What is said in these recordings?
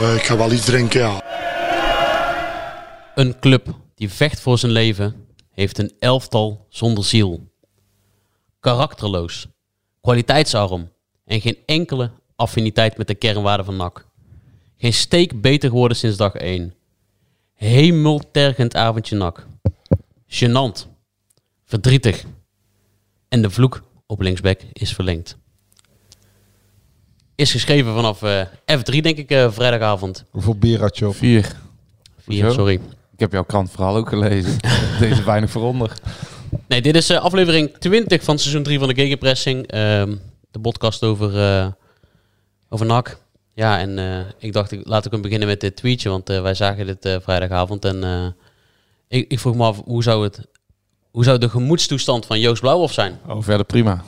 Eh, ik ga wel iets drinken, ja. Een club die vecht voor zijn leven heeft een elftal zonder ziel. Karakterloos, kwaliteitsarm en geen enkele affiniteit met de kernwaarden van NAC. Geen steek beter geworden sinds dag 1. Hemeltergend avondje NAC. Genant. Verdrietig. En de vloek op linksback is verlengd. Is geschreven vanaf eh, F3, denk ik, eh, vrijdagavond. Hoeveel bier had je op? Vier. Vier, Hoezo? sorry. Ik heb jouw krant vooral ook gelezen. Deze weinig veronder. Nee, dit is eh, aflevering 20 van seizoen 3 van de Gegenpressing. Ehm, de podcast over, eh over NAC. Ja, en eh, ik dacht, ik, laat ik hem beginnen met dit tweetje, want eh, wij zagen dit eh, vrijdagavond. En eh, ik, ik vroeg me af, hoe zou, het, hoe zou de gemoedstoestand van Joost Blauwhof zijn? Oh, verder prima.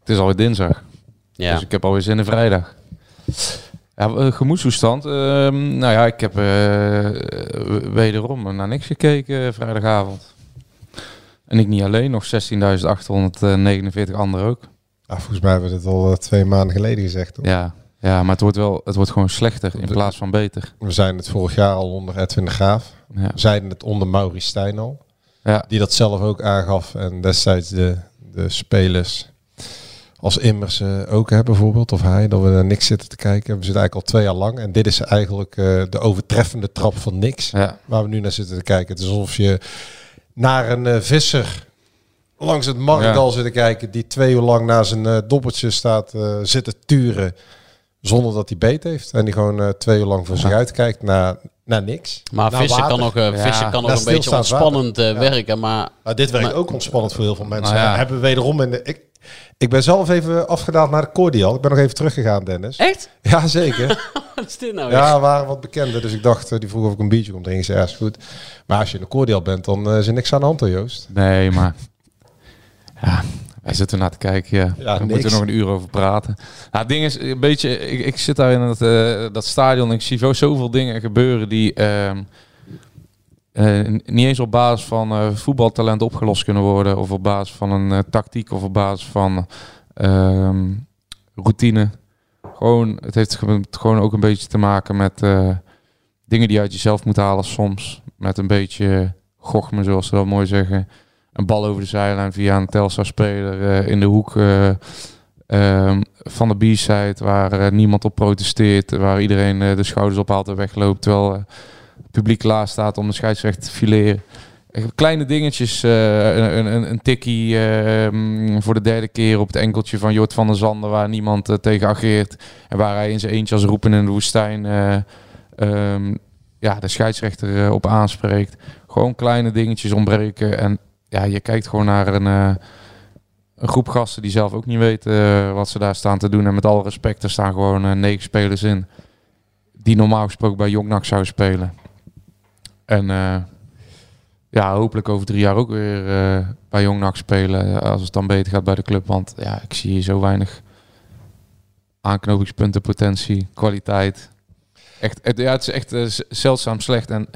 Het is alweer dinsdag. Ja, Dus ik heb alweer zin in vrijdag. Ja, eh, gemoedstoestand. ehm, nou ja, ik heb eh, wederom naar niks gekeken eh, vrijdagavond. En ik niet alleen, nog 16.849 anderen ook. Ah, volgens mij hebben we dit al twee maanden geleden gezegd. Toch? Ja, ja, maar het wordt wel, het wordt gewoon slechter in plaats van beter. We zijn het vorig jaar al onder Edwin de Graaf. Ja. We zeiden het onder Maurice Stijn al. Ja. Die dat zelf ook aangaf. En destijds de, de spelers als Immers eh, ook hè, bijvoorbeeld. Of hij, dat we naar niks zitten te kijken. We zitten eigenlijk al twee jaar lang. En dit is eigenlijk eh, de overtreffende trap van niks. Ja. Waar we nu naar zitten te kijken. Het is alsof je naar een eh, visser langs het Markdal Ja. zit te kijken. Die twee uur lang naar zijn eh doppeltje staat eh, zitten turen. Zonder dat hij beet heeft. En die gewoon twee uur lang voor zich uitkijkt naar, naar niks. maar Naar vissen kan nog, eh, Ja, vissen kan nog een beetje ontspannend werken, maar Maar dit werkt Maar- ook ontspannend voor heel veel mensen. Nou ja. En Hebben we wederom in de... Ik, ik ben zelf even afgedaald naar de cordial. Ik ben nog even teruggegaan, Dennis. echt? Ja, zeker. Wat is dit nou ja, we waren wat bekender. Dus ik dacht, eh, die vroeg of ik een biertje kon drinken. Ik zei, ja, is goed. Maar als je in de cordial bent, dan eh, is er niks aan de hand, hoor, Joost. Nee, maar... Ja, wij zitten naar te kijken. Ja. Ja, Daar moeten we nog een uur over praten. Nou, het ding is, een beetje... Ik, ik zit daar in het, eh, dat stadion en ik zie zo- zoveel dingen gebeuren die... ehm, eh, niet eens op basis van eh, voetbaltalent opgelost kunnen worden. Of op basis van een eh, tactiek. Of op basis van ehm, routine. Gewoon, het heeft ge- gewoon ook een beetje te maken met dingen die je uit jezelf moet halen soms. Met een beetje gochme, zoals ze dat mooi zeggen. Een bal over de zijlijn via een Telstar-speler eh, in de hoek eh, ehm, van de B-side. Waar niemand op protesteert. Waar iedereen de schouders ophaalt en wegloopt. Terwijl publiek klaar staat om de scheidsrechter te fileren. Kleine dingetjes, eh, een, een, een tikkie eh, mm, voor de derde keer op het enkeltje van Jort van der Zanden, waar niemand eh, tegen ageert. En waar hij in zijn eentje als roepen in de woestijn eh, ehm, ja, de scheidsrechter op aanspreekt. Gewoon kleine dingetjes ontbreken. En ja, je kijkt gewoon naar een, een groep gasten die zelf ook niet weten wat ze daar staan te doen. En met alle respect, er staan gewoon negen spelers in. Die normaal gesproken bij Jongnak zouden spelen. En eh, ja, hopelijk over drie jaar ook weer eh, bij Jongnak spelen. eh, Als het dan beter gaat bij de club. Want ja, ik zie hier zo weinig aanknopingspunten, potentie, kwaliteit. Echt, het, ja, het is echt zeldzaam slecht. En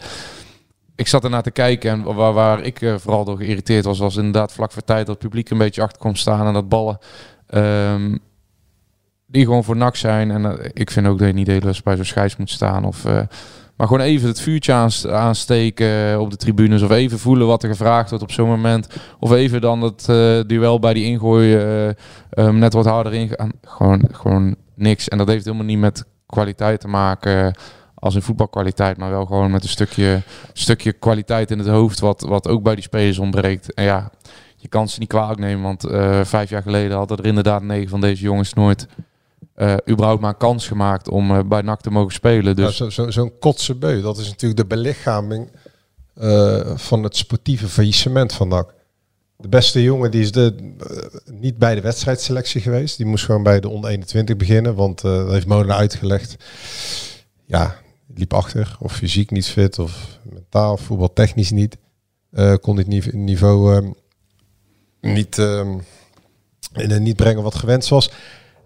ik zat ernaar te kijken en waar, ik vooral door geïrriteerd was, was inderdaad vlak voor tijd dat het publiek een beetje achter komt staan en dat ballen ehm, die gewoon voor nak zijn. En ik vind ook dat je niet de hele bij zo'n scheids moet staan. Of, maar gewoon even het vuurtje aans- aansteken op de tribunes. Of even voelen wat er gevraagd wordt op zo'n moment. Of even dan het eh, duel bij die ingooi eh, ehm, net wat harder ingaan. Gewoon, gewoon niks. En dat heeft helemaal niet met kwaliteit te maken als in voetbalkwaliteit. Maar wel gewoon met een stukje, stukje kwaliteit in het hoofd. Wat, wat ook bij die spelers ontbreekt. En ja, je kan ze niet kwalijk nemen. Want eh, vijf jaar geleden hadden er inderdaad negen van deze jongens nooit... eh überhaupt maar kans gemaakt om eh, bij NAC te mogen spelen. Dus. Zo'n zo, zo'n kotse beu, dat is natuurlijk de belichaming eh, van het sportieve faillissement van NAC. de beste jongen die is de, niet bij de wedstrijdselectie geweest. Die moest gewoon bij de onder 21 beginnen. Want dat heeft Molenaar uitgelegd. Ja, liep achter. Of fysiek niet fit. Of mentaal, voetbaltechnisch niet. Kon dit nive- niveau ehm, niet, ehm, in, niet brengen wat gewenst was.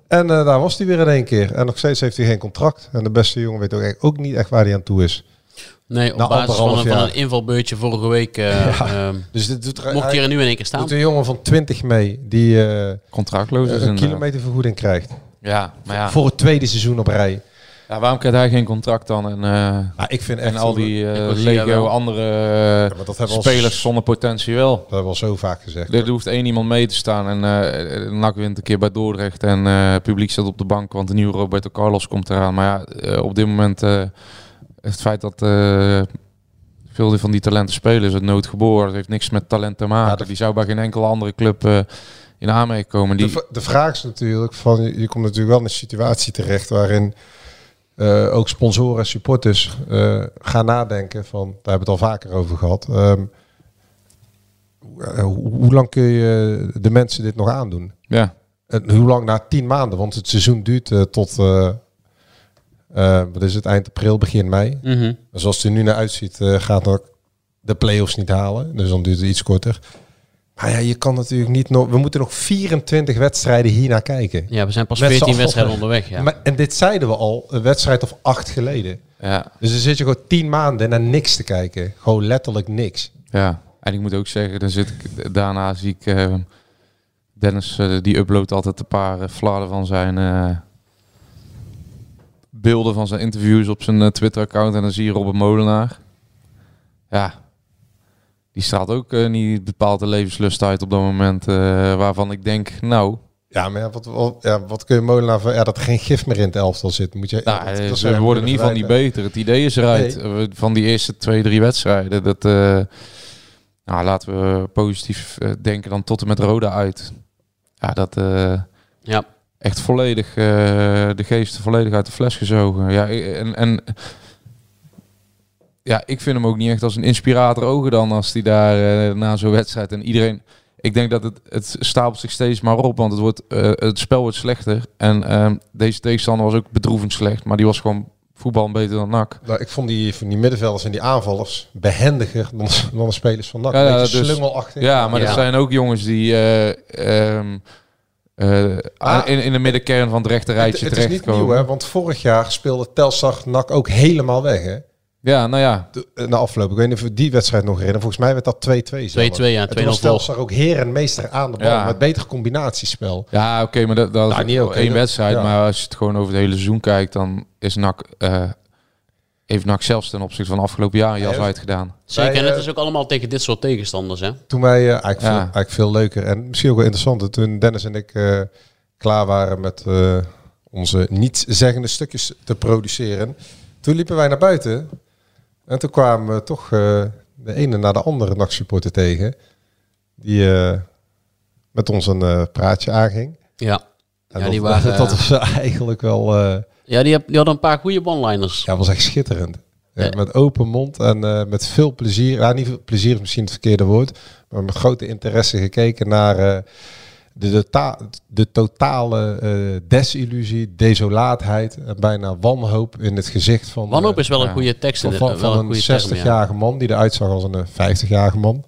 En eh, daar was hij weer in één keer. En nog steeds heeft hij geen contract. En de beste jongen weet ook, eigenlijk ook niet echt waar hij aan toe is. Nee, op Na basis van een, van een invalbeurtje vorige week eh, ehm, Dus dit doet er mocht hij er nu in één keer staan. doet een jongen van 20 mee die eh, Contractloos is een inderdaad. kilometervergoeding krijgt. Ja, maar ja. Voor het tweede seizoen op rij. Ja. Waarom krijgt hij geen contract dan? En, eh, Ah, ik vind echt en al die zeggen, Lego andere eh, dat al spelers zonder potentie wel. Dat hebben we al zo vaak gezegd. Er hoeft één iemand mee te staan en eh NAC wint een keer bij Dordrecht en het publiek staat op de bank, want de nieuwe Roberto Carlos komt eraan. Maar ja, op dit moment het feit dat veel van die talenten spelen is het noodgeboren. Het heeft niks met talent te maken. Ja, Die zou bij geen enkele andere club in aanmerking komen. Die, De, de vraag is natuurlijk van, je je komt natuurlijk wel in een situatie terecht waarin eh, ook sponsoren en supporters eh, gaan nadenken van, daar hebben we het al vaker over gehad. ehm, hoe- eh, hoe, lang kun je de mensen dit nog aandoen? ja, En hoe lang na tien maanden? Want het seizoen duurt tot, wat is het, eind april, begin mei. En Zoals het er nu naar uitziet, gaat ook de play-offs niet halen. Dus dan duurt het iets korter. Maar ja, je kan natuurlijk niet nog... We moeten nog 24 wedstrijden hiernaar kijken. Ja, we zijn pas Met z'n 14 allen. wedstrijden onderweg. Ja. Maar, en dit zeiden we al, een wedstrijd of acht geleden. ja, Dus dan zit je gewoon tien maanden naar niks te kijken. Gewoon letterlijk niks. ja. En ik moet ook zeggen, dan zit ik, daarna zie ik eh, Dennis, eh, die uploadt altijd een paar uh, flarden van zijn eh, beelden van zijn interviews op zijn Twitter-account. En dan zie je Robert Molenaar. Ja, die straalt ook eh, niet bepaald de levenslust uit op dat moment. eh, waarvan ik denk, nou, Ja, maar ja, wat, wat, ja, wat kun je Molenaar van... Ja, dat er geen gif meer in het elftal zit. Moet je, nou dat- eh, dat ze worden in moeten ieder geval niet verwijten. beter. Het idee is eruit van die eerste twee, drie wedstrijden. Dat, eh, nou, laten we positief denken dan tot en met Roda uit. Ja, dat... eh, ja. echt volledig eh, de geest volledig uit de fles gezogen. Ja, en, en ja, ik vind hem ook niet echt als een inspirator ogen dan als hij daar eh, na zo'n wedstrijd en iedereen. Ik denk dat het, het stapelt zich steeds maar op, want het, wordt, eh, het spel wordt slechter. En ehm, deze tegenstander was ook bedroevend slecht, maar die was gewoon voetbal beter dan NAC. Nou, ik vond die, van die middenvelders en die aanvallers behendiger dan, dan de spelers van NAC. Ja, Ja, dus- slungelachtig. Ja, maar Ja. er zijn ook jongens die eh, ehm, eh, Ah. in, in de middenkern van het rechte het, rijtje het is niet terechtkomen. nieuw, hè? Want vorig jaar speelde Telstar NAC ook helemaal weg, hè? Ja, nou ja. De, na afloop. Ik weet niet of we die wedstrijd nog herinneren. Volgens mij werd dat 2-2. zelfs. 2-2, ja, En toen 2-0 was Telstar ook heer en meester aan de bal. Ja. Met beter combinatiespel. Ja, oké, maar dat, dat is niet oké, één dat- wedstrijd. ja. Maar als je het gewoon over het hele seizoen kijkt, dan is NAC, eh, heeft NAC zelfs ten opzichte van afgelopen jaar jas Ja, uitgedaan. Zeker, Wij, en het eh, is ook allemaal tegen dit soort tegenstanders. Hè? Toen wij eh, eigenlijk, Ja. veel, eigenlijk veel leuker en misschien ook wel interessanter. Toen Dennis en ik eh, klaar waren met eh, onze nietszeggende stukjes te produceren. Toen liepen wij naar buiten. En toen kwamen we toch eh, de ene na de andere NAC-supporter tegen. Die eh, met ons een eh, praatje aanging. Ja. En Ja, dat, die waren, dat was eigenlijk wel... Ja, die, die hadden een paar goede one-liners. ja, was echt schitterend. Ja. Met open mond en met veel plezier. Ja, niet veel plezier is misschien het verkeerde woord. Maar met grote interesse gekeken naar de, de, ta- de totale eh, desillusie, desolaatheid en bijna wanhoop in het gezicht van, Wanhoop eh, is wel een ja. goede tekst. van, in- van, van een een goede term, 60-jarige man die eruit zag als een eh, 50-jarige man.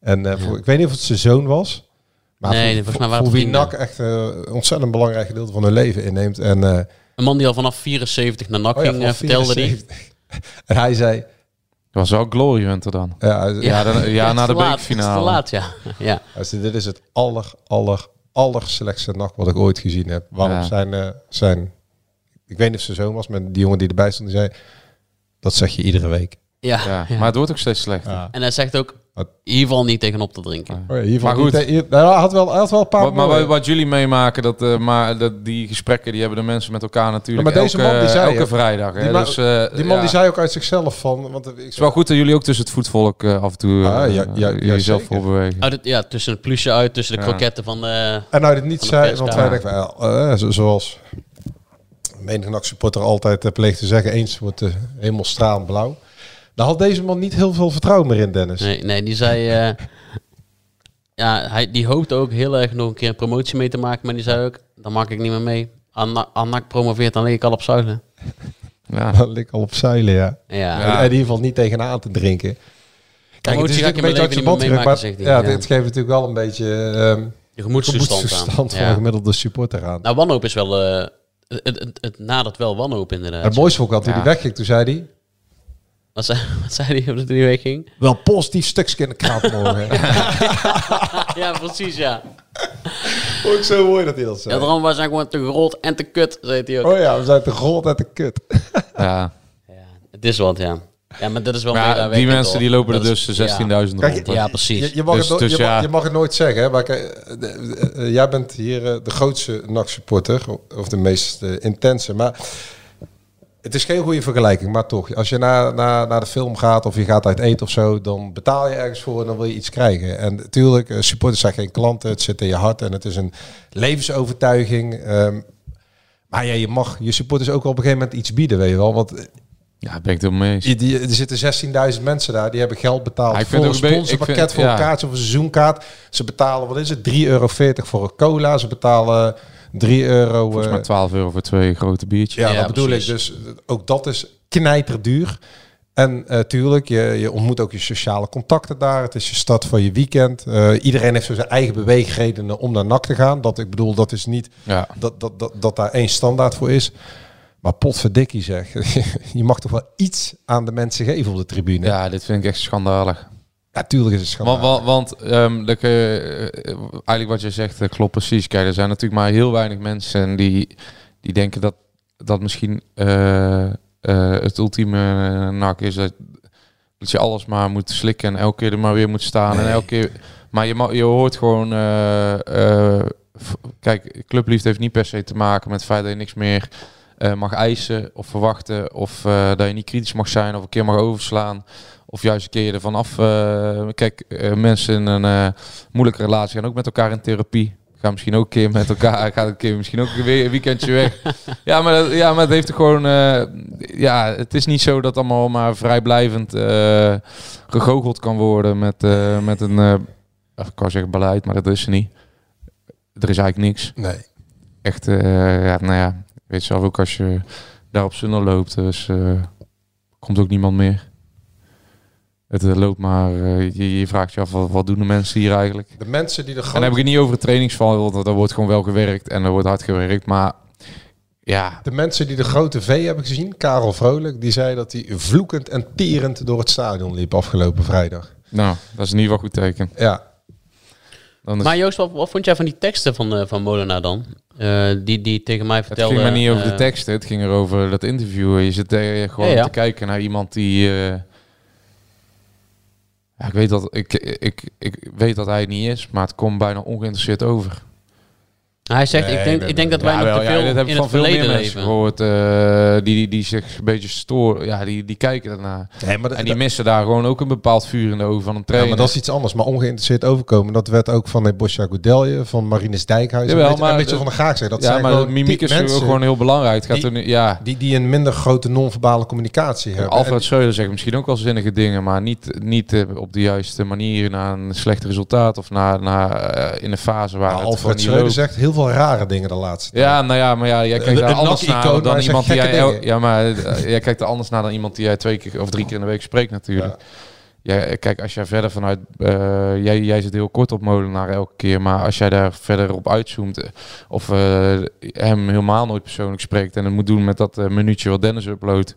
En eh, voor, ik weet niet of het zijn zoon was. Maar Nee, voor, volgens mij voor, wie. NAC echt eh, een ontzettend belangrijk gedeelte van hun leven inneemt. En eh, Een man die al vanaf 74 naar NAC oh ging, eh, vertelde die. 74. En hij zei, Dat was wel Glory Hunter dan. ja, hij- Ja, dan, ja, na het de is te laat, het is te bekerfinale. laat, ja. ja. Zei, dit is het aller, aller, aller slechtste nacht wat ik ooit gezien heb. Waarom Ja. zijn, eh, zijn, ik weet niet of zijn zoon was, maar die jongen die erbij stond, die zei, dat zeg je iedere week. Ja, Ja, ja. Maar het wordt ook steeds slechter. Ja. En hij zegt ook, Wat? in ieder geval niet tegenop te drinken. Oh ja, hiervan Maar goed. niet- hier- hij, had wel, hij had wel een paar Wat, maar wat, wat jullie meemaken, dat, eh, maar dat, die gesprekken die hebben de mensen met elkaar natuurlijk Ja, maar deze elke, man die zei, elke hè, vrijdag. Hè? die ma- dus, eh, die man ja, die zei ook uit zichzelf van, want ik Het is wel goed dat jullie ook tussen het voetvolk eh, af en toe eh, Ah, ja, ja, ja, jezelf zeker. voorbewegen. Uit het, ja, tussen het plusje uit, tussen de Ja. kroketten van de... En nou dit niet zei, want wij denken, eh, zoals menig NAC supporter altijd uh, pleegt te zeggen, eens wordt de hemel blauw. Daar had deze man niet heel veel vertrouwen meer in, Dennis. Nee, nee die zei... eh, ja, hij, die hoopte ook heel erg nog een keer een promotie mee te maken. Maar die zei ook, dan maak ik niet meer mee. Anna- Annak promoveert, dan lig ik al op zuilen. Ja. Dan lig ik al op zeilen, ja. Ja. En in ieder geval niet tegenaan te drinken. Kijk, het is een beetje leven niet meer uit meemaken, zijn zegt hij. bot Ja, Ja. dit geeft natuurlijk wel een beetje ehm Je gemoedstoestand aan. gemoedstoestand van Ja. een gemiddelde supporter aan. Nou, wanhoop is wel... eh, het, het, het nadert wel wanhoop inderdaad. het mooiste vond ik al toen Ja. hij wegging. Toen zei hij, Wat zei, wat zei hij op de drie wegging? wel positief stukje in de krant morgen. ja, precies, ja. Vond ik zo mooi dat hij dat Ja, zei. daarom wij zijn gewoon te groot en te kut, zei hij ook. Oh ja, we zijn te groot en te kut. Ja. Ja, het is wat, ja. Ja, maar dat is wel Maar meer ja, die mensen die lopen er dus is- 16.000 ja. rond. Ja, precies. Je, je, mag Dus- het, nooit- dus je, mag, ja. je mag het nooit zeggen. Hè, maar kijk, eh, de- eh, eh, jij bent hier de grootste NAC-supporter. Of de meest intense. Maar het is geen goede vergelijking. Maar toch, als je naar, naar, naar de film gaat of je gaat uit eten of zo... dan betaal je ergens voor en dan wil je iets krijgen. En natuurlijk, eh, supporters zijn geen klanten. Het zit in je hart en het is een levensovertuiging. Ehm, maar ja, je mag je supporters ook op een gegeven moment iets bieden, weet je wel. Want eh, Ja, ben ik het mee eens. die, er zitten 16.000 mensen daar, die hebben geld betaald Ja, ik vind voor een een sponsorpakket, voor een ja. kaartje of een seizoenkaart. Ze betalen, wat is het, 3,40 euro voor een cola. Ze betalen 3 euro. Volgens eh, mij 12 euro voor twee grote biertjes. ja, Ja, dat bedoel precies. ik. Dus eh, ook dat is knijterduur. En eh tuurlijk, je, je ontmoet ook je sociale contacten daar. Het is je start van je weekend. Eh, iedereen heeft zo zijn eigen beweegredenen om naar NAC te gaan. Dat, ik bedoel, dat is niet Ja. dat, dat, dat, dat daar één standaard voor is. Maar potverdikkie zeg. je mag toch wel iets aan de mensen geven op de tribune. ja, dit vind ik echt schandalig. Ja, tuurlijk is het schandalig. Want, ehm, dat, eh, eigenlijk wat je zegt eh, klopt precies. Kijk, er zijn natuurlijk maar heel weinig mensen die, die denken dat dat misschien eh, het ultieme nak is. Dat, dat je alles maar moet slikken en elke keer er maar weer moet staan. En elke keer, maar je, je hoort gewoon... kijk, clubliefde heeft niet per se te maken met het feit dat je niks meer mag eisen of verwachten. Of dat je niet kritisch mag zijn of een keer mag overslaan. Of juist een keer ervan af. eh, kijk, eh, mensen in een eh, moeilijke relatie gaan ook met elkaar in therapie. Gaan misschien ook een keer met elkaar. Gaat een keer misschien ook weer een weekendje weg. ja, maar, dat- ja, maar het heeft er gewoon. eh, ja, het is niet zo dat allemaal maar vrijblijvend eh gegoocheld kan worden met, eh, met een. eh, ik kan zeggen beleid, maar dat is er niet. Er is eigenlijk niks. Nee. Echt, eh, ja, nou ja, je weet zelf ook als je daar op Sunner loopt, dus eh, komt ook niemand meer. Het eh, loopt maar, eh, je, je vraagt je af, wat, wat doen de mensen hier eigenlijk? De mensen die de En dan heb ik het niet over het trainingsval, want er wordt gewoon wel gewerkt en er wordt hard gewerkt, maar ja, de mensen die de grote V hebben gezien, Karel Vrolijk, die zei dat hij vloekend en tierend door het stadion liep afgelopen vrijdag. nou, dat is in ieder geval goed teken. Ja, is, Maar Joost, wat, wat vond jij van die teksten van, eh van Molenaar dan? Eh, die, die tegen mij het vertelde... ging maar niet over de teksten, het ging erover dat interview. Je zit gewoon Ja, ja. te kijken naar iemand die... ja, ik, weet dat, ik, ik, ik weet dat hij het niet is, maar het komt bijna ongeïnteresseerd over. Hij zegt, Nee, ik denk, ik denk dat wij nog te veel heb ik in van het veel meer verleden mensen leven. gehoord eh, die, die, die zich een beetje storen. Ja, die, die kijken daarnaar. nee, maar, En die missen daar gewoon ook een bepaald vuur in de ogen van een ja, trainer. maar dat is iets anders. Maar ongeïnteresseerd overkomen, dat werd ook van de Bosja Goudelje, van Marines Dijkhuizen. Jawel, een beetje, maar een beetje van de Gaag zeggen. Dat ja, zijn maar gewoon mimiek is mensen gewoon heel belangrijk. Gaat die- er nu, ja, die, die een minder grote non-verbale communicatie hebben. Alfred Schreuder zegt misschien ook wel zinnige dingen, maar niet, niet eh, op de juiste manier naar een slecht resultaat of naar, naar eh, in een fase waar Maar het Alfred Schreuder zegt heel veel rare dingen de laatste tijd. Ja, nou ja, maar ja, jij kijkt een anders naar dan iemand die jij... dingen. Ja, maar eh, jij kijkt er anders naar dan iemand die jij twee keer of drie keer in de week spreekt natuurlijk. Ja. kijk, als jij verder vanuit... eh, jij, jij zit heel kort op Molenaar elke keer, maar als jij daar verder op uitzoomt... eh, of eh, hem helemaal nooit persoonlijk spreekt en het moet doen met dat eh, minuutje wat Dennis uploadt,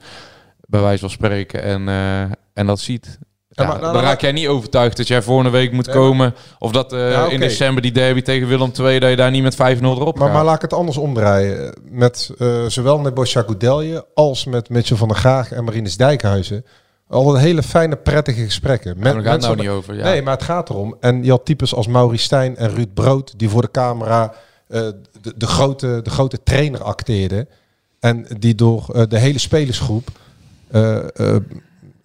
bij wijze van spreken, en, eh, en dat ziet... Ja, maar- dan raak jij niet overtuigd dat jij volgende week moet komen. Of dat eh, Ja, in december die derby tegen Willem II, dat je daar niet met 5-0 erop Maar, gaat. maar laat ik het anders omdraaien. Met eh, zowel met Bosja Goudelje als met Mitchell van der Graag en Marines Dijkhuizen. Al een hele fijne, prettige gesprekken. Maar daar gaat het nou niet over. Nee, maar het gaat erom. En je had types als Mauri Stijn en Ruud Brood... die voor de camera eh, de, de, grote, de grote trainer acteerden. En die door de hele spelersgroep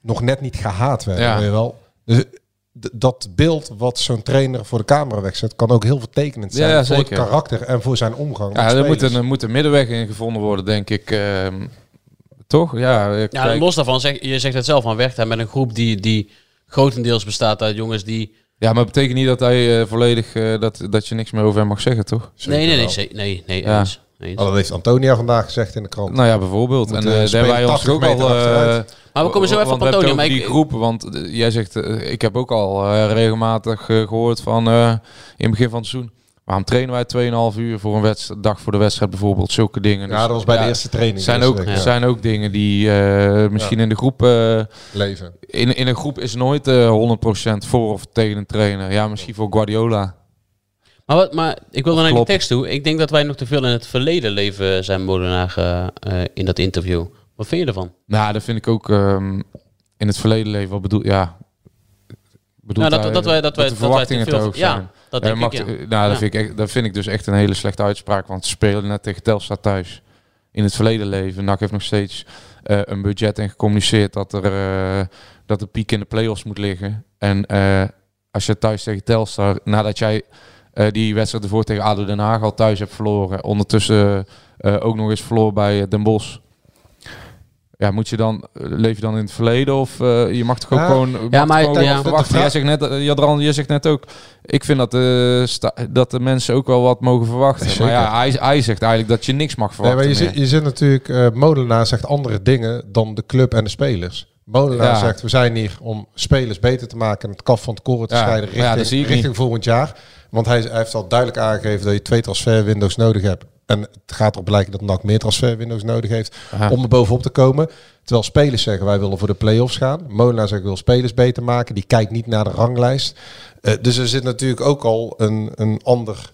nog net niet gehaat werden. Ja. weet je wel. Dus dat beeld wat zo'n trainer voor de camera wegzet... kan ook heel vertekend zijn Ja, ja, voor zeker. het karakter en voor zijn omgang Ja, met er moet, een, er moet een middenweg in gevonden worden, denk ik. ehm, toch? Ja, eh, Ja, kijk. los daarvan, zeg, je zegt het zelf, van werkt hij met een groep die, die grotendeels bestaat uit jongens die Ja, maar betekent niet dat hij eh, volledig eh, dat, dat je niks meer over hem mag zeggen, toch? Nee, nee, nee, nee, nee, Ja. eens. eens. Oh, dat heeft Antonia vandaag gezegd in de krant. Nou ja, bijvoorbeeld. En eh, daar hebben wij ons 80 ook al. Maar we komen zo even want op we hebben Antonio. het Maar die ik, groep, want eh, jij zegt, eh, ik heb ook al eh, regelmatig eh, gehoord van eh, in het begin van het seizoen. Waarom trainen wij 2,5 uur voor een wedstrijd, dag voor de wedstrijd bijvoorbeeld, zulke dingen. ja, Dus, dat was bij ja, de eerste training. zijn ook, ja. zijn ook dingen die eh, misschien in de groep... eh, leven. in, in een groep is nooit eh 100% voor of tegen een trainer. Ja, misschien voor Guardiola. maar, wat, maar ik wil dan naar die tekst toe. Ik denk dat wij nog te veel in het verleden leven zijn, Molenaar, eh, eh, in dat interview. Wat vind je ervan? Nou, dat vind ik ook ehm, in het verleden leven. Wat bedoel ja? Bedoelt Nou, dat, hij dat wij, dat wij, de dat wij verwachtingen te Ja, dat Eh, denk mag- ik, ja. eh, nou, dat, vind ik echt, dat vind ik dus echt een hele slechte uitspraak. Want ze spelen net tegen Telstar thuis. In het verleden leven. NAC heeft nog steeds eh, een budget en gecommuniceerd dat er eh, dat de piek in de play-offs moet liggen. En eh, als je thuis tegen Telstar, nadat jij eh, die wedstrijd ervoor tegen ADO Den Haag al thuis hebt verloren, ondertussen eh, ook nog eens verloren bij eh, Den Bosch. Ja, moet je dan, eh, leef je dan in het verleden of eh, je mag toch ook Ja. gewoon, Ja, maar- gewoon ja. verwachten. De Jij zegt net, eh, Jadran, je zegt net ook, ik vind dat de, sta- dat de mensen ook wel wat mogen verwachten. Zeker. Maar ja, hij, hij zegt eigenlijk dat je niks mag Nee, verwachten. maar je, zit, je zit natuurlijk, Molenaar zegt andere dingen dan de club en de spelers. Molenaar Ja. zegt, we zijn hier om spelers beter te maken en het kaf van het koren te Ja, scheiden richting, richting volgend jaar. Want hij, hij heeft al duidelijk aangegeven dat je twee transferwindows nodig hebt. En het gaat erop lijken dat NAC meer transferwindows nodig heeft om er bovenop te komen. Terwijl spelers zeggen, wij willen voor de play-offs gaan. Molenaar zegt, ik wil spelers beter maken. Die kijkt niet naar de ranglijst. Eh, dus er zit natuurlijk ook al een, een ander...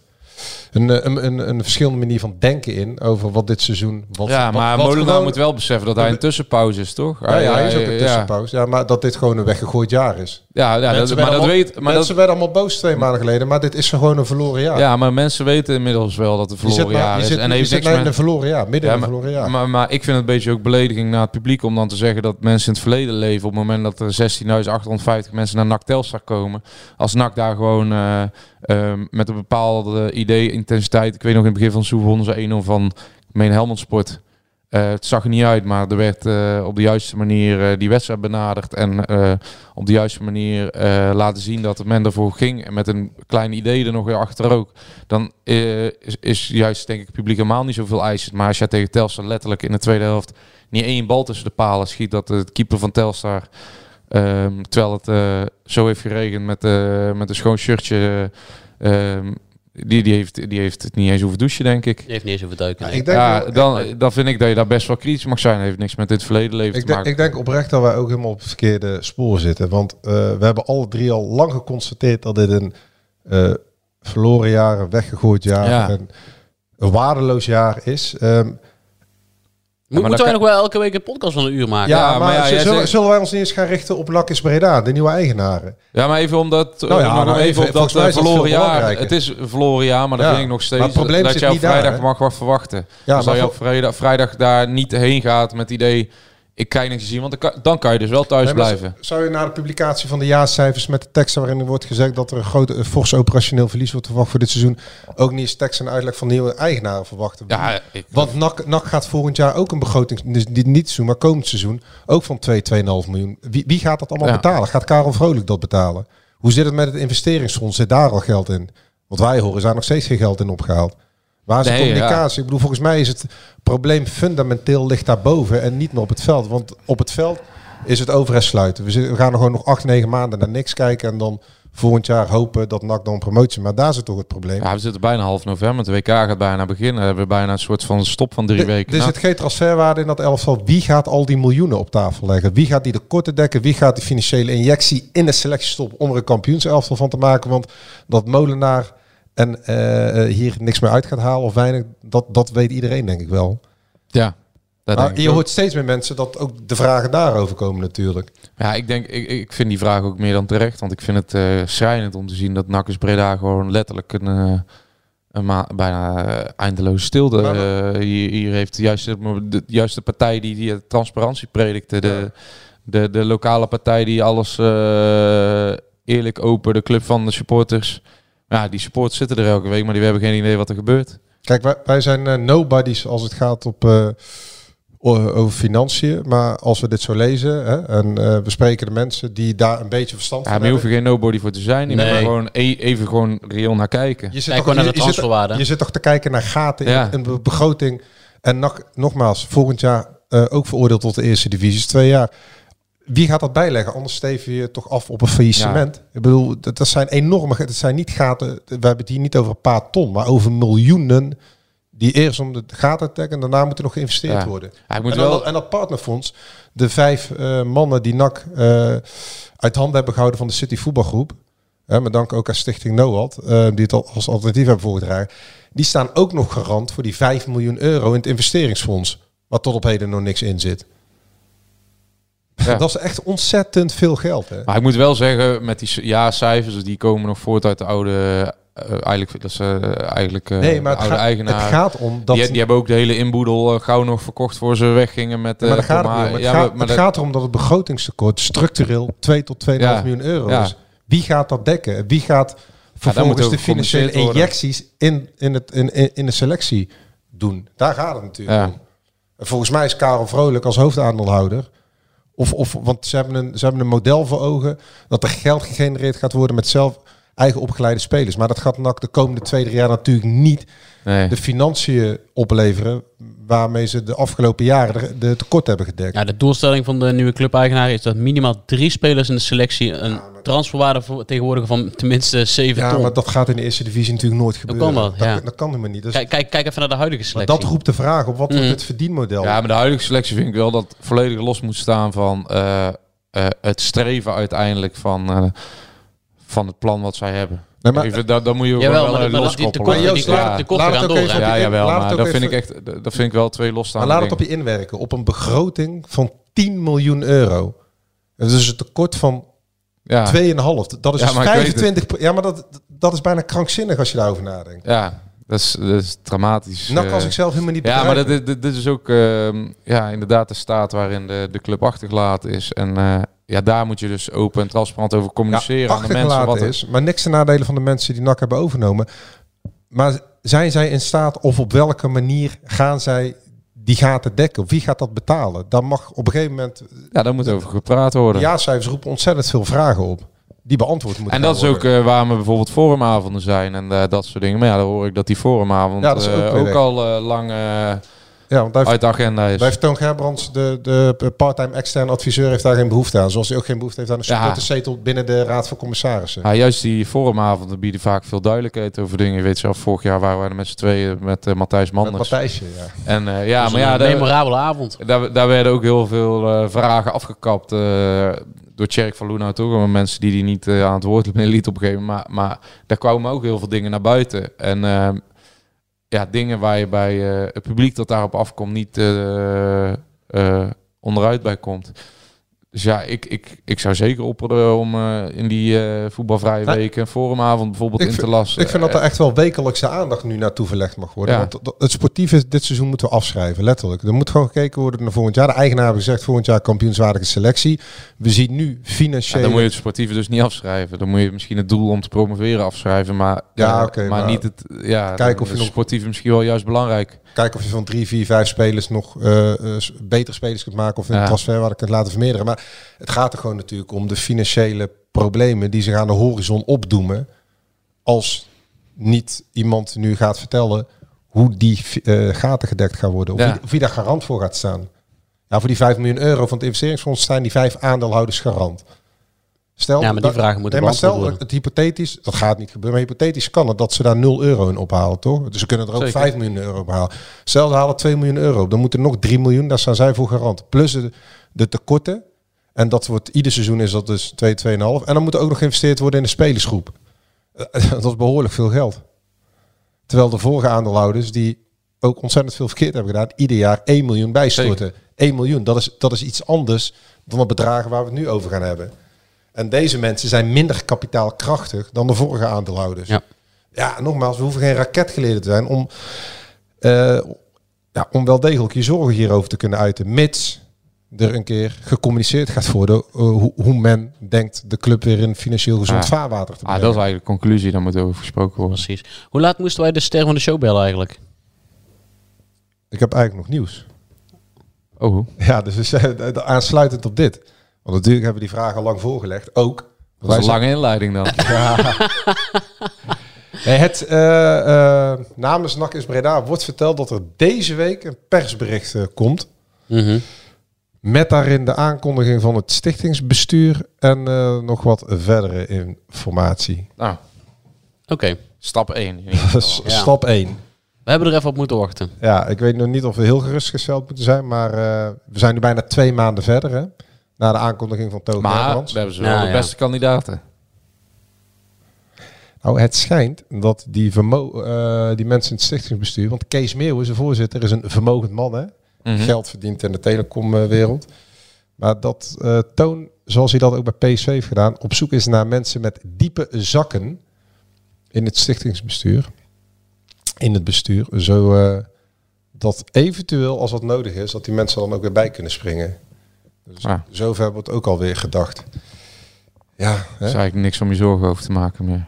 Een, eh, een, een, een verschillende manier van denken in over wat dit seizoen... Wat, ja, wat- maar wat Molenaar gewoon- moet wel beseffen dat hij een tussenpauze is, toch? Ja, ja, hij is ook een tussenpauze. Ja, maar dat dit gewoon een weggegooid jaar is. Ja, ja, dat, maar dat weet... Maar mensen dat, werden allemaal boos twee maanden geleden, maar dit is gewoon een verloren jaar. ja, maar mensen weten inmiddels wel dat het zit, verloren jaar is. en heeft niks in met... een verloren jaar, midden Ja, in een maar, verloren jaar. maar, maar ik vind het een beetje ook belediging naar het publiek om dan te zeggen dat mensen in het verleden leven op het moment dat er 16.850 mensen naar NAC Telstar komen. Als NAC daar gewoon eh, ehm, met een bepaalde idee, intensiteit. Ik weet nog in het begin van het seizoen wonnen ze 1-0 van meen Helmond Sport. Eh, het zag er niet uit, maar er werd eh, op de juiste manier eh, die wedstrijd benaderd. En op de juiste manier laten zien dat men ervoor ging. En met een klein idee er nog weer achter ook. Dan is, is juist denk ik het publiek helemaal niet zoveel eisen. Maar als je tegen Telstar letterlijk in de tweede helft niet één bal tussen de palen schiet. Dat de keeper van Telstar, ehm, terwijl het zo heeft geregend met, met een schoon shirtje... ehm, die, die, heeft, die heeft het niet eens hoeven douchen, denk ik. Die heeft niet eens over duiken. Ja, nee. ik denk, Ja, wel- dan, dan vind ik dat je daar best wel kritisch mag zijn. heeft niks met dit verleden leven ik, te denk, maken. ik denk oprecht dat wij ook helemaal op het verkeerde spoor zitten. Want eh, we hebben alle drie al lang geconstateerd dat dit een eh, verloren jaar, een weggegooid jaar, Ja. een, een waardeloos jaar is. Ehm, Moet, maar moeten wij dat nog wel elke week een podcast van een uur maken? ja, Ja, maar, maar ja, zullen, zegt- zullen wij ons niet eens gaan richten op Lakis Breda, de nieuwe eigenaren? Ja, maar even omdat Nou ja, nog nou even even, op dat eh, is dat verloren jaar. Het is een verloren jaar, maar Ja, vind ik nog steeds maar het probleem dat je op daar, vrijdag mag wat verwachten. Ja, dus maar dat je op vrijdag, vrijdag daar niet heen gaat met het idee, ik kijk niks te zien, want dan kan, je dus wel thuis Nee, blijven. Zou je na de publicatie van de jaarcijfers met de teksten waarin er wordt gezegd dat er een groot een fors operationeel verlies wordt verwacht voor dit seizoen, ook niet eens tekst en uitleg van nieuwe eigenaren verwachten? Ja, ik, Want NAC, NAC gaat volgend jaar ook een begroting, dus niet dit seizoen, maar komend seizoen, ook van 2, 2,5 miljoen. Wie, wie gaat dat allemaal Ja. betalen? Gaat Karel Vrolijk dat betalen? Hoe zit het met het investeringsfonds? Zit daar al geld in? Wat wij horen, is daar nog steeds geen geld in opgehaald. Waar is de Nee, communicatie? Ik bedoel, volgens mij is het probleem fundamenteel ligt daarboven en niet meer op het veld. Want op het veld is het overheid sluiten. We, gaan er gewoon nog 8, 9 maanden naar niks kijken en dan volgend jaar hopen dat NAC dan promotie. Maar daar zit toch het probleem. ja, we zitten bijna half november, de WK gaat bijna beginnen. We hebben bijna een soort van stop van drie weken. Er zit geen transferwaarde in dat elftal. Wie gaat al die miljoenen op tafel leggen? Wie gaat die de korte dekken? Wie gaat die financiële injectie in de selectiestop om er een kampioenselftal van te maken? Want dat Molenaar en eh, eh, hier niks meer uit gaat halen of weinig, dat, dat weet iedereen denk ik wel. ja, dat Maar denk ik je hoort steeds meer mensen dat ook de vragen daarover komen natuurlijk. Ja, ik denk, ik, ik vind die vraag ook meer dan terecht. Want ik vind het eh schrijnend om te zien dat Nakkers Breda gewoon letterlijk een, een bijna eindeloze stilte hier, hier heeft. Juist de, de juiste partij die, die transparantie predikte. De, de, de lokale partij die alles eerlijk open, de club van de supporters. Ja, die supporters zitten er elke week, maar die hebben geen idee wat er gebeurt. Kijk, wij, wij zijn eh, nobodies als het gaat op, eh, over financiën. Maar als we dit zo lezen hè, en eh, we spreken de mensen die daar een beetje verstand Ja, van maar je hebben. hoeft er geen nobody voor te zijn. Je Nee. gewoon e- even gewoon reëel naar kijken. Je zit, Kijk toch, gewoon naar je, de je zit, transferwaarde. je zit toch te kijken naar gaten Ja. in, in de begroting. En nog, nogmaals, volgend jaar eh, ook veroordeeld tot de eerste divisie. is twee jaar. Wie gaat dat bijleggen? Anders steven je toch af op een faillissement. Ik bedoel, dat, dat zijn enorme... Het zijn niet gaten... We hebben het hier niet over een paar ton, maar over miljoenen... die eerst om de gaten te dekken en daarna moeten nog geïnvesteerd Ja. worden. Ja, moet en, wel... en dat partnerfonds, de vijf eh, mannen die NAC eh, uit handen hebben gehouden van de City voetbalgroep, hè, met dank ook aan Stichting NOAD, eh, die het al als alternatief hebben voorgedragen, die staan ook nog garant voor die 5 miljoen euro in het investeringsfonds, waar tot op heden nog niks in zit. Ja. Dat is echt ontzettend veel geld. Hè? Maar ik moet wel zeggen, met die c- jaarcijfers, die komen nog voort uit de oude... eh, eigenlijk, dat is eh, eigenlijk eh, nee, maar de het, oude gaat- eigenaar. het gaat om dat... die, die hebben ook de hele inboedel gauw nog verkocht voor ze weggingen met... maar gaat het, Ja, gaat, maar- het dat- gaat erom dat het begrotingstekort structureel 2 tot 2,5 Ja. miljoen euro Ja. is. Wie gaat dat dekken? Wie gaat vervolgens de financiële injecties in, in, het, in, in, in de selectie doen? Daar gaat het natuurlijk om. En volgens mij is Karel Vrolijk als hoofdaandeelhouder... Of, of, want ze hebben, een, ze hebben een model voor ogen... dat er geld gegenereerd gaat worden met zelf eigen opgeleide spelers. Maar dat gaat NAC de komende twee, drie jaar natuurlijk niet nee. de financiën opleveren... waarmee ze de afgelopen jaren de, de tekort hebben gedekt. Ja, de doelstelling van de nieuwe clubeigenaar is dat minimaal drie spelers in de selectie een transferwaarde voor tegenwoordigen van tenminste 7 Ja, ton. maar dat gaat in de eerste divisie natuurlijk nooit gebeuren. kan wel, ja. dat, dat kan helemaal niet. Dus Kijk, kijk, kijk even naar de huidige maar selectie. dat roept de vraag op wat wordt Mhm. het verdienmodel? Ja, maar de huidige selectie vind ik wel dat volledig los moet staan van eh, eh, het streven uiteindelijk van, eh, van het plan wat zij hebben. Nee, maar- Even, dat, dat moet je Jawel, wel maar maar loskoppelen. Maar Joost, laat- het ook even Ja, jawel, maar dat vind, ik echt, dat vind ik wel twee Maar losstaande laat het op je inwerken. Op een begroting van 10 miljoen euro. Dat is een tekort van Ja, 2,5. Dat is Ja, dus maar ik weet 25... pro- Ja, maar dat, dat is bijna krankzinnig als je daarover nadenkt. ja dat, is, dat is dramatisch. Nou kan eh. ik zelf helemaal niet Ja, maar dit, dit, dit is ook ehm, ja, inderdaad de staat waarin de, de club achtergelaten is. En eh, ja, daar moet je dus open en transparant over communiceren aan de mensen. Wat er- is. Maar niks ten nadele van de mensen die NAC hebben overgenomen. Maar zijn zij in staat of op welke manier gaan zij die gaten dekken? Of wie gaat dat betalen? Dan mag op een gegeven moment... Ja, daar moet over gepraat worden. De ja-cijfers roepen ontzettend veel vragen op. Die beantwoord moeten En dat is ook worden. eh, waarom er bijvoorbeeld forumavonden zijn en eh, dat soort dingen. Maar ja, dan hoor ik dat die forumavond Ja, dat is ook eh, ook, al lang Ja, want daar uit de agenda is. daar heeft Toon Gerbrands, de, de part-time externe adviseur, heeft daar geen behoefte aan. Zoals hij ook geen behoefte heeft aan een Ja. supporterzetel binnen de Raad van Commissarissen. Ja, juist die forumavonden bieden vaak veel duidelijkheid over dingen. Je weet zelf, vorig jaar waren wij er met z'n tweeën met eh, Matthijs Met Manders. Matthijsje, ja. En eh, ja, maar ja, een daar, memorabele avond. daar, daar werden ook heel veel eh, vragen afgekapt eh, door Tjerk van Loenhout toch? Maar mensen die die niet aan het woord liet op een gegeven moment. Maar, maar daar kwamen ook heel veel dingen naar buiten. En ja, dingen waar je bij eh, het publiek dat daarop afkomt niet eh, eh, onderuit bij komt. Dus ja, ik, ik, ik zou zeker opperen om eh, in die eh, voetbalvrije Ja. week een forumavond bijvoorbeeld in vind- te lassen. Ik vind dat er echt wel wekelijkse aandacht nu naartoe verlegd mag worden. Ja. Want het sportieve dit seizoen moeten we afschrijven, letterlijk. Er moet gewoon gekeken worden naar volgend jaar. De eigenaar heeft gezegd volgend jaar kampioenswaardige selectie. We zien nu Ja, financiële... dan moet je het sportieve dus niet afschrijven. Dan moet je misschien het doel om te promoveren afschrijven, maar, Ja, eh, maar, maar niet het. Ja, kijken of je nog- sportieve misschien wel juist belangrijk. Kijken of je van drie, vier, vijf spelers nog s- betere spelers kunt maken of in Ja. transferwaarde kunt laten vermeerderen. Maar het gaat er gewoon natuurlijk om de financiële problemen die zich aan de horizon opdoemen. Als niet iemand nu gaat vertellen hoe die eh, gaten gedekt gaan worden. Of, Ja. wie, of wie daar garant voor gaat staan. Ja, voor die 5 miljoen euro van het investeringsfonds staan die vijf aandeelhouders garant. Stel, Ja, maar die vragen moeten nee, maar stel het hypothetisch, dat gaat niet gebeuren, maar hypothetisch kan het dat ze daar 0 euro in ophalen, toch? Dus ze kunnen er ook Zeker. 5 miljoen euro ophalen. Stel, ze halen 2 miljoen euro, dan moeten er nog 3 miljoen, daar staan zij voor garant. Plus de, de tekorten, en dat wordt ieder seizoen is dat dus 2, 2,5. En dan moet er ook nog geïnvesteerd worden in de spelersgroep. Eh, Dat is behoorlijk veel geld. Terwijl de vorige aandeelhouders, die ook ontzettend veel verkeerd hebben gedaan, ieder jaar 1 miljoen bijstorten. 1 miljoen, dat is, dat is iets anders dan de bedragen waar we het nu over gaan hebben. En deze mensen zijn minder kapitaalkrachtig dan de vorige aandeelhouders. Ja. ja nogmaals, we hoeven geen raketgeleerden te zijn om, eh, ja, om wel degelijk je zorgen hierover te kunnen uiten. Mits er een keer gecommuniceerd gaat worden eh, hoe, hoe men denkt de club weer in financieel gezond Ah. vaarwater te Ah, brengen. dat is eigenlijk de conclusie, daar moet over gesproken worden. Precies. Hoe laat moesten wij de ster van de show bellen eigenlijk? Ik heb eigenlijk nog nieuws. Oh, Ja, dus we zijn- eh, aansluitend op dit. Want natuurlijk hebben we die vragen al lang voorgelegd. Ook. dat was een lange inleiding dan. Nee, het eh, eh, namens NAC is Breda wordt verteld dat er deze week een persbericht eh, komt. Mhm. Met daarin de aankondiging van het stichtingsbestuur en eh, nog wat verdere informatie. nou, Oké, stap 1. Dat is Ja. stap 1. we hebben er even op moeten wachten. Ja, ik weet nog niet of we heel gerustgesteld moeten zijn, maar eh, we zijn nu bijna twee maanden verder hè, na de aankondiging van Togo Maar we hebben ze wel de ja. beste kandidaten. Nou, het schijnt dat die, vermo eh, die mensen in het stichtingsbestuur, want Kees Meeuwen, zijn voorzitter, is een vermogend man, hè? Mhm. Geld verdient in de telecomwereld. Maar dat eh, Toon, zoals hij dat ook bij PSV heeft gedaan, op zoek is naar mensen met diepe zakken in het stichtingsbestuur. In het bestuur. Zo eh, dat eventueel, als dat nodig is, dat die mensen dan ook weer bij kunnen springen. Dus Ja. zover wordt ook alweer gedacht. Ja, Er hè? is eigenlijk niks om je zorgen over te maken meer.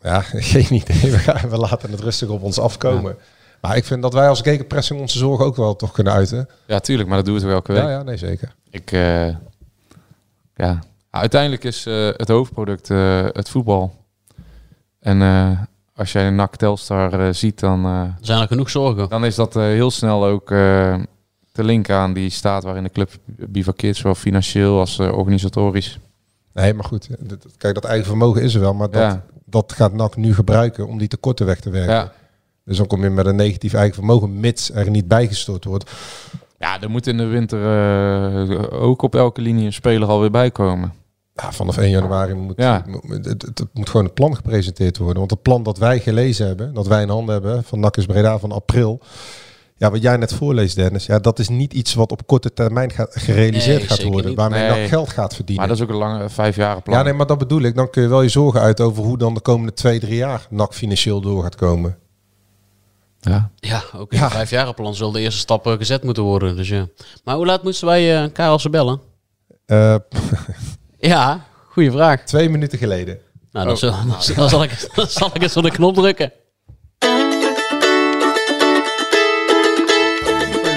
Ja, geen idee. We, gaan, we laten het rustig op ons afkomen. Maar ik vind dat wij als gegenpressing onze zorgen ook wel toch kunnen uiten. Ja, tuurlijk, maar dat doe het ook elke week. Ja, ja, nee, zeker. Ik, eh, ja, uiteindelijk is eh, het hoofdproduct eh, het voetbal. En eh, als jij een NAC Telstar eh, ziet, dan, zijn er genoeg zorgen. dan is dat eh, heel snel ook eh, te linken aan die staat waarin de club bivakkeert, zowel financieel als eh, organisatorisch. Nee, maar goed. dit- Kijk, dat eigen vermogen is er wel. Maar dat, Ja. dat gaat NAC nu gebruiken om die tekorten weg te werken. Ja. Dus dan kom je met een negatief eigen vermogen, mits er niet bijgestort wordt. ja, er moet in de winter eh, ook op elke linie een speler alweer bij komen. Ja, vanaf 1 januari moet, Ja. het, het, het moet gewoon het plan gepresenteerd worden. Want het plan dat wij gelezen hebben, dat wij in handen hebben van NAC is Breda van april. Ja, wat jij net voorleest, Dennis. Ja, dat is niet iets wat op korte termijn gaat, gerealiseerd Nee, gaat worden. niet. Waarmee Nee. NAC geld gaat verdienen. Maar dat is ook een lange vijf jaren plan. Ja, nee, maar dat bedoel ik. Dan kun je wel je zorgen uit over hoe dan de komende twee, drie jaar NAC financieel door gaat komen. ja. Ja, ook in Ja. het vijfjarenplan zullen de eerste stappen gezet moeten worden. Dus ja. Maar hoe laat moesten wij eh Karelsen bellen? Eh, Ja, goede vraag. twee minuten geleden. Nou, dan, zal, dan, dan zal ik, dan zal ik eens op de knop drukken.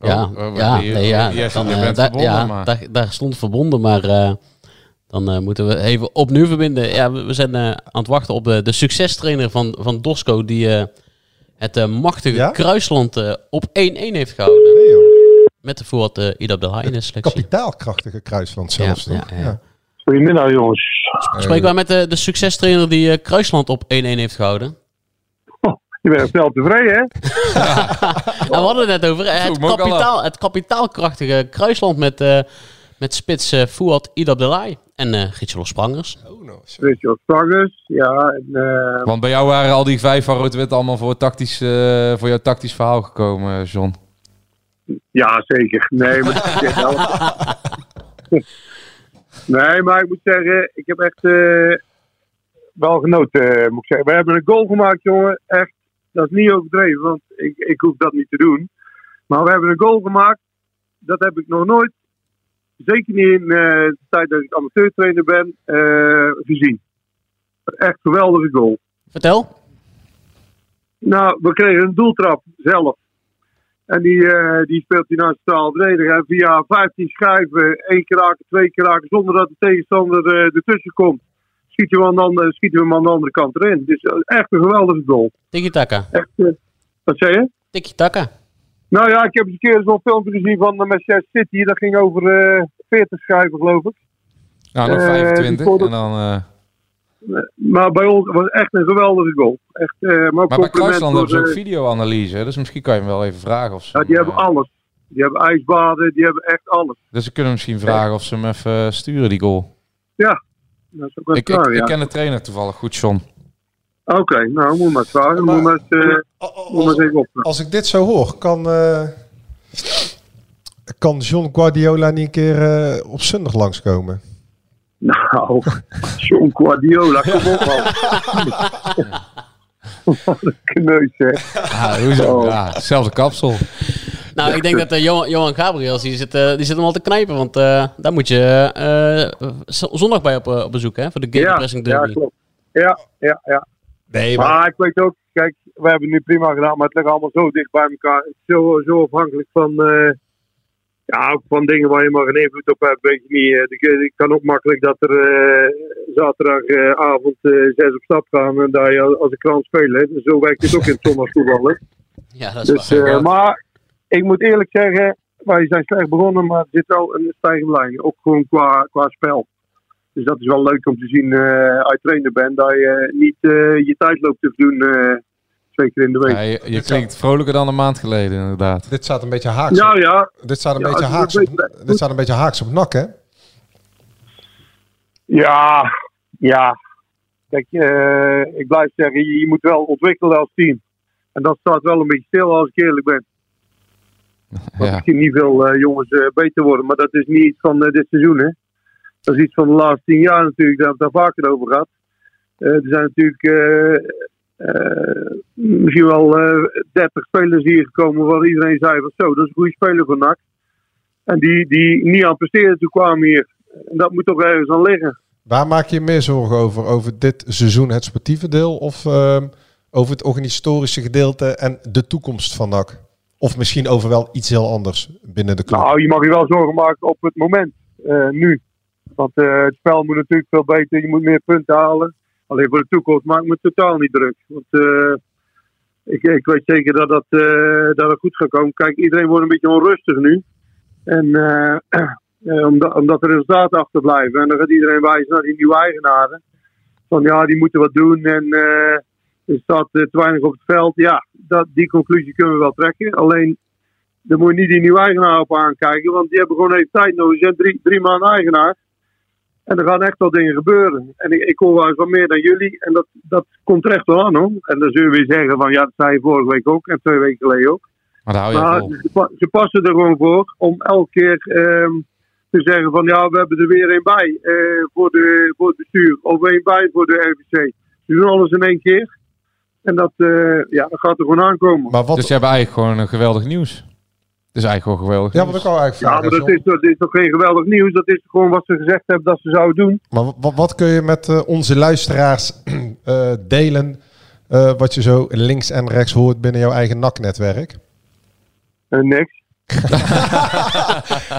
ja, Oh, oh, ja, hier- nee, ja, dan, je eh, bent daar- verbonden, ja maar- daar, daar stond verbonden, maar eh, dan eh, moeten we even opnieuw verbinden. Ja, we, we zijn eh, aan het wachten op de, de succestrainer van, van Dosco, die eh, het eh, machtige Ja? Kruisland op 1-1 heeft gehouden. Nee, joh. Met de voort uh, de de selectie. Kapitaalkrachtige kruisland zelfs. Ja, toch? ja, ja. Goedemiddag jongens. Spreken wij met de, de succestrainer die Kruisland op 1-1 heeft gehouden? Je bent snel tevreden, hè? En we hadden het net over eh, het, kapitaal, het kapitaalkrachtige Kruisland met, eh, met spits eh Fouad Idab Delay en eh Gietje Sprangers. Oh. Richard Strangers, ja. En, eh, Want bij jou waren al die vijf van rood-wit allemaal voor, tactisch, voor jouw tactisch verhaal gekomen, John. ja, zeker. Nee, maar, nee, maar ik moet zeggen, ik heb echt eh, wel genoten, eh, moet ik zeggen. We hebben een goal gemaakt, jongen. Echt, dat is niet overdreven, want ik, ik hoef dat niet te doen. Maar we hebben een goal gemaakt. Dat heb ik nog nooit, zeker niet in eh, de tijd dat ik amateurtrainer ben, eh, gezien. Echt een geweldige goal. Vertel. Nou, we kregen een doeltrap zelf. En die, eh, die speelt hij naar centraal verdediger. En via 15 schijven, één keer raken, twee keer raken, zonder dat de tegenstander ertussen komt, schieten we, aan de andere, schieten we hem aan de andere kant erin. Dus eh, echt een geweldige goal. Tiki-taka. Echt, eh, wat zei je? Tiki-taka. Nou ja, ik heb eens een keer zo'n filmpje gezien van uh, Manchester City. Dat ging over eh 40 schijven, geloof ik. Nou, nog Eh, 25 die voor de- en dan... eh, Maar bij ons was het echt een geweldige goal. Echt, eh, maar maar bij Kruisland hebben ze ook de- videoanalyse, dus misschien kan je hem wel even vragen of ze Ja, die hem, hebben eh, alles. Die hebben ijsbaden, die hebben echt alles. Dus we kunnen misschien vragen of ze hem even eh, sturen, die goal. Ja, dat is ook wel Ik, klaar, ik, ja. ik ken de trainer toevallig goed, John. Oké, nou moet maar vragen. Maar- moet maar eens, eh, moet maar eens Als, even opvragen. als ik dit zo hoor, kan, eh, Kan John Guardiola niet een keer eh, op zondag langskomen? Nou, John Guardiola, kom op man. Wat een kneus hè. Ja, hoezo? Oh. Ja, hetzelfde kapsel. Nou, ik denk dat eh, Johan, Johan Gabriels, die zit, eh, die zit hem al te knijpen. Want eh, daar moet je eh, zondag bij op, op bezoek, hè? Voor de Ja, Gegenpressing ja, Derby. klopt. Ja, ja, ja. Nee, Maar ik weet ook, kijk, we hebben het nu prima gedaan, maar het ligt allemaal zo dicht bij elkaar. Zo, zo afhankelijk van, eh, ja, ook van dingen waar je maar geen invloed op hebt, weet je niet. Eh, Ik, ik kan ook makkelijk dat er eh, zaterdagavond eh, zes op stap gaan en daar je als een krant spelen. Dus zo werkt het ook in het zondagsvoetbal. hè. Ja, dat is Dus, waar. maar ik moet eerlijk zeggen, wij zijn slecht begonnen, maar er zit wel een stijgende lijn. Ook gewoon qua, qua spel. Dus dat is wel leuk om te zien eh als je trainer bent, dat je niet eh, je tijd loopt te doen, eh, twee keer in de week. Ja, je, je klinkt vrolijker dan een maand geleden, inderdaad. Dit staat een beetje haaks. Ja, op- ja. Dit staat een Ja, beetje haaks. een Op, beetje- dit staat een beetje haaks op nak, hè? Ja, ja. Kijk, eh, ik blijf zeggen, je, je moet wel ontwikkelen als team. En dat staat wel een beetje stil als ik eerlijk ben. Ja. Misschien niet veel eh, jongens eh, beter worden, maar dat is niet iets van eh, dit seizoen. Hè? Dat is iets van de laatste tien jaar natuurlijk, daar hebben we het vaker over gehad. Eh, er zijn natuurlijk misschien wel eh 30 spelers hier gekomen waar iedereen zei van zo, dat is een goede speler voor NAC. En die, die niet aan presteren toe kwamen hier. En dat moet toch ergens aan liggen. Waar maak je meer zorgen over? Over dit seizoen, het sportieve deel? Of ehm, over het organisatorische gedeelte en de toekomst van NAC? Of misschien over wel iets heel anders binnen de club? Nou, je mag je wel zorgen maken op het moment, eh, nu. Want eh, het spel moet natuurlijk veel beter, je moet meer punten halen. Alleen voor de toekomst maak ik me totaal niet druk. Want eh, ik, ik weet zeker dat dat, dat goed gaat komen. Kijk, iedereen wordt een beetje onrustig nu. En omdat, omdat er resultaten achterblijven. En dan gaat iedereen wijzen naar die nieuwe eigenaren. Van ja, die moeten wat doen en er staat eh, te weinig op het veld. Ja, dat, die conclusie kunnen we wel trekken. Alleen dan moet je niet die nieuwe eigenaar op aankijken, want die hebben gewoon even tijd nodig. Ze zijn drie, drie maanden eigenaar. En er gaan echt wel dingen gebeuren. En ik, ik hoor wel eens wat meer dan jullie. En dat, dat komt er echt wel aan hoor. En dan zullen we zeggen van ja, dat zei je vorige week ook en twee weken geleden ook. Maar daar hou je Maar ze, ze passen er gewoon voor om elke keer ehm, te zeggen van ja, we hebben er weer een bij eh, voor, de, voor het bestuur. Of een bij voor de RVC. Ze doen alles in één keer. En dat, eh, ja, dat gaat er gewoon aankomen. Maar wat, Dus je hebt eigenlijk gewoon een geweldig nieuws. Het is eigenlijk gewoon geweldig ja, wat ik al eigenlijk Ja, maar dat is, dat is toch geen geweldig nieuws. Dat is gewoon wat ze gezegd hebben dat ze zouden doen. Maar wat, wat kun je met eh, onze luisteraars eh, delen? eh, wat je zo links en rechts hoort binnen jouw eigen NAC-netwerk? Eh, niks.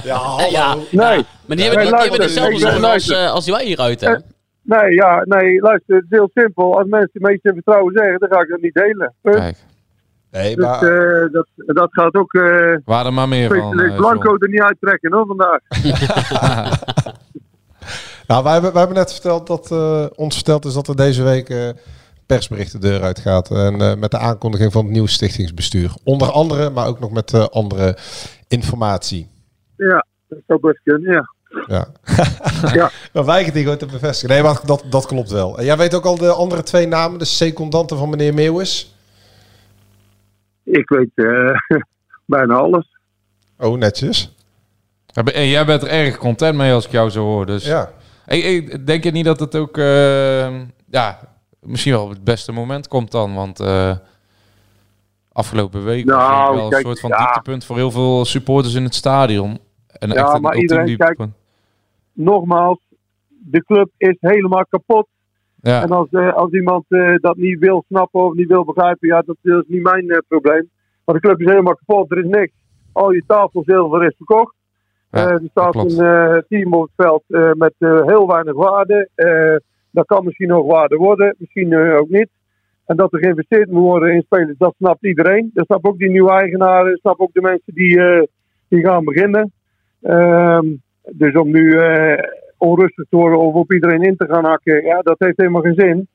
Ja, Nee. maar die hebben, die, die hebben dezelfde zorgen als, als die wij hier uit hebben. Nee, ja, nee, luister, het is heel simpel. Als mensen een beetje vertrouwen zeggen, dan ga ik dat niet delen. Kijk, Nee, Dus maar eh, dat, dat gaat ook eh waar er maar meer van. eh, Blanco John. er niet uittrekken hoor, vandaag. nou, wij, hebben, wij hebben net verteld dat eh, ons verteld is dat er deze week eh, persbericht de deur uitgaat. En eh, met de aankondiging van het nieuwe stichtingsbestuur. Onder andere, maar ook nog met eh, andere informatie. Ja, dat zou best kunnen, ja. Ja. Ja. Dan weigert hij gewoon te bevestigen. Nee, maar dat, dat klopt wel. En jij weet ook al de andere twee namen, de secondanten van meneer Meeuwis? Ik weet eh, bijna alles. Oh, netjes. En jij bent er erg content mee als ik jou zo hoor. Dus Ja. ik, ik denk je niet dat het ook eh, ja, misschien wel op het beste moment komt dan? Want eh, afgelopen week was Nou, eigenlijk wel een kijk, soort van ja. dieptepunt voor heel veel supporters in het stadion. En Ja, echt maar iedereen dieptepunt. Nogmaals, de club is helemaal kapot. Ja. En als, eh, als iemand eh, dat niet wil snappen of niet wil begrijpen, ja, dat is niet mijn eh, probleem. Maar de club is helemaal kapot, er is niks. Al je tafelzilver is verkocht. Ja, Eh, er staat een eh, team op het veld met heel weinig waarde. Dat kan misschien nog waarde worden, misschien ook niet. En dat er geïnvesteerd moet worden in spelers, dat snapt iedereen. Dat snapt ook die nieuwe eigenaren, dat snappen ook de mensen die, die gaan beginnen. Ehm, dus om nu eh, onrustig te worden of op iedereen in te gaan hakken, ja, dat heeft helemaal geen zin.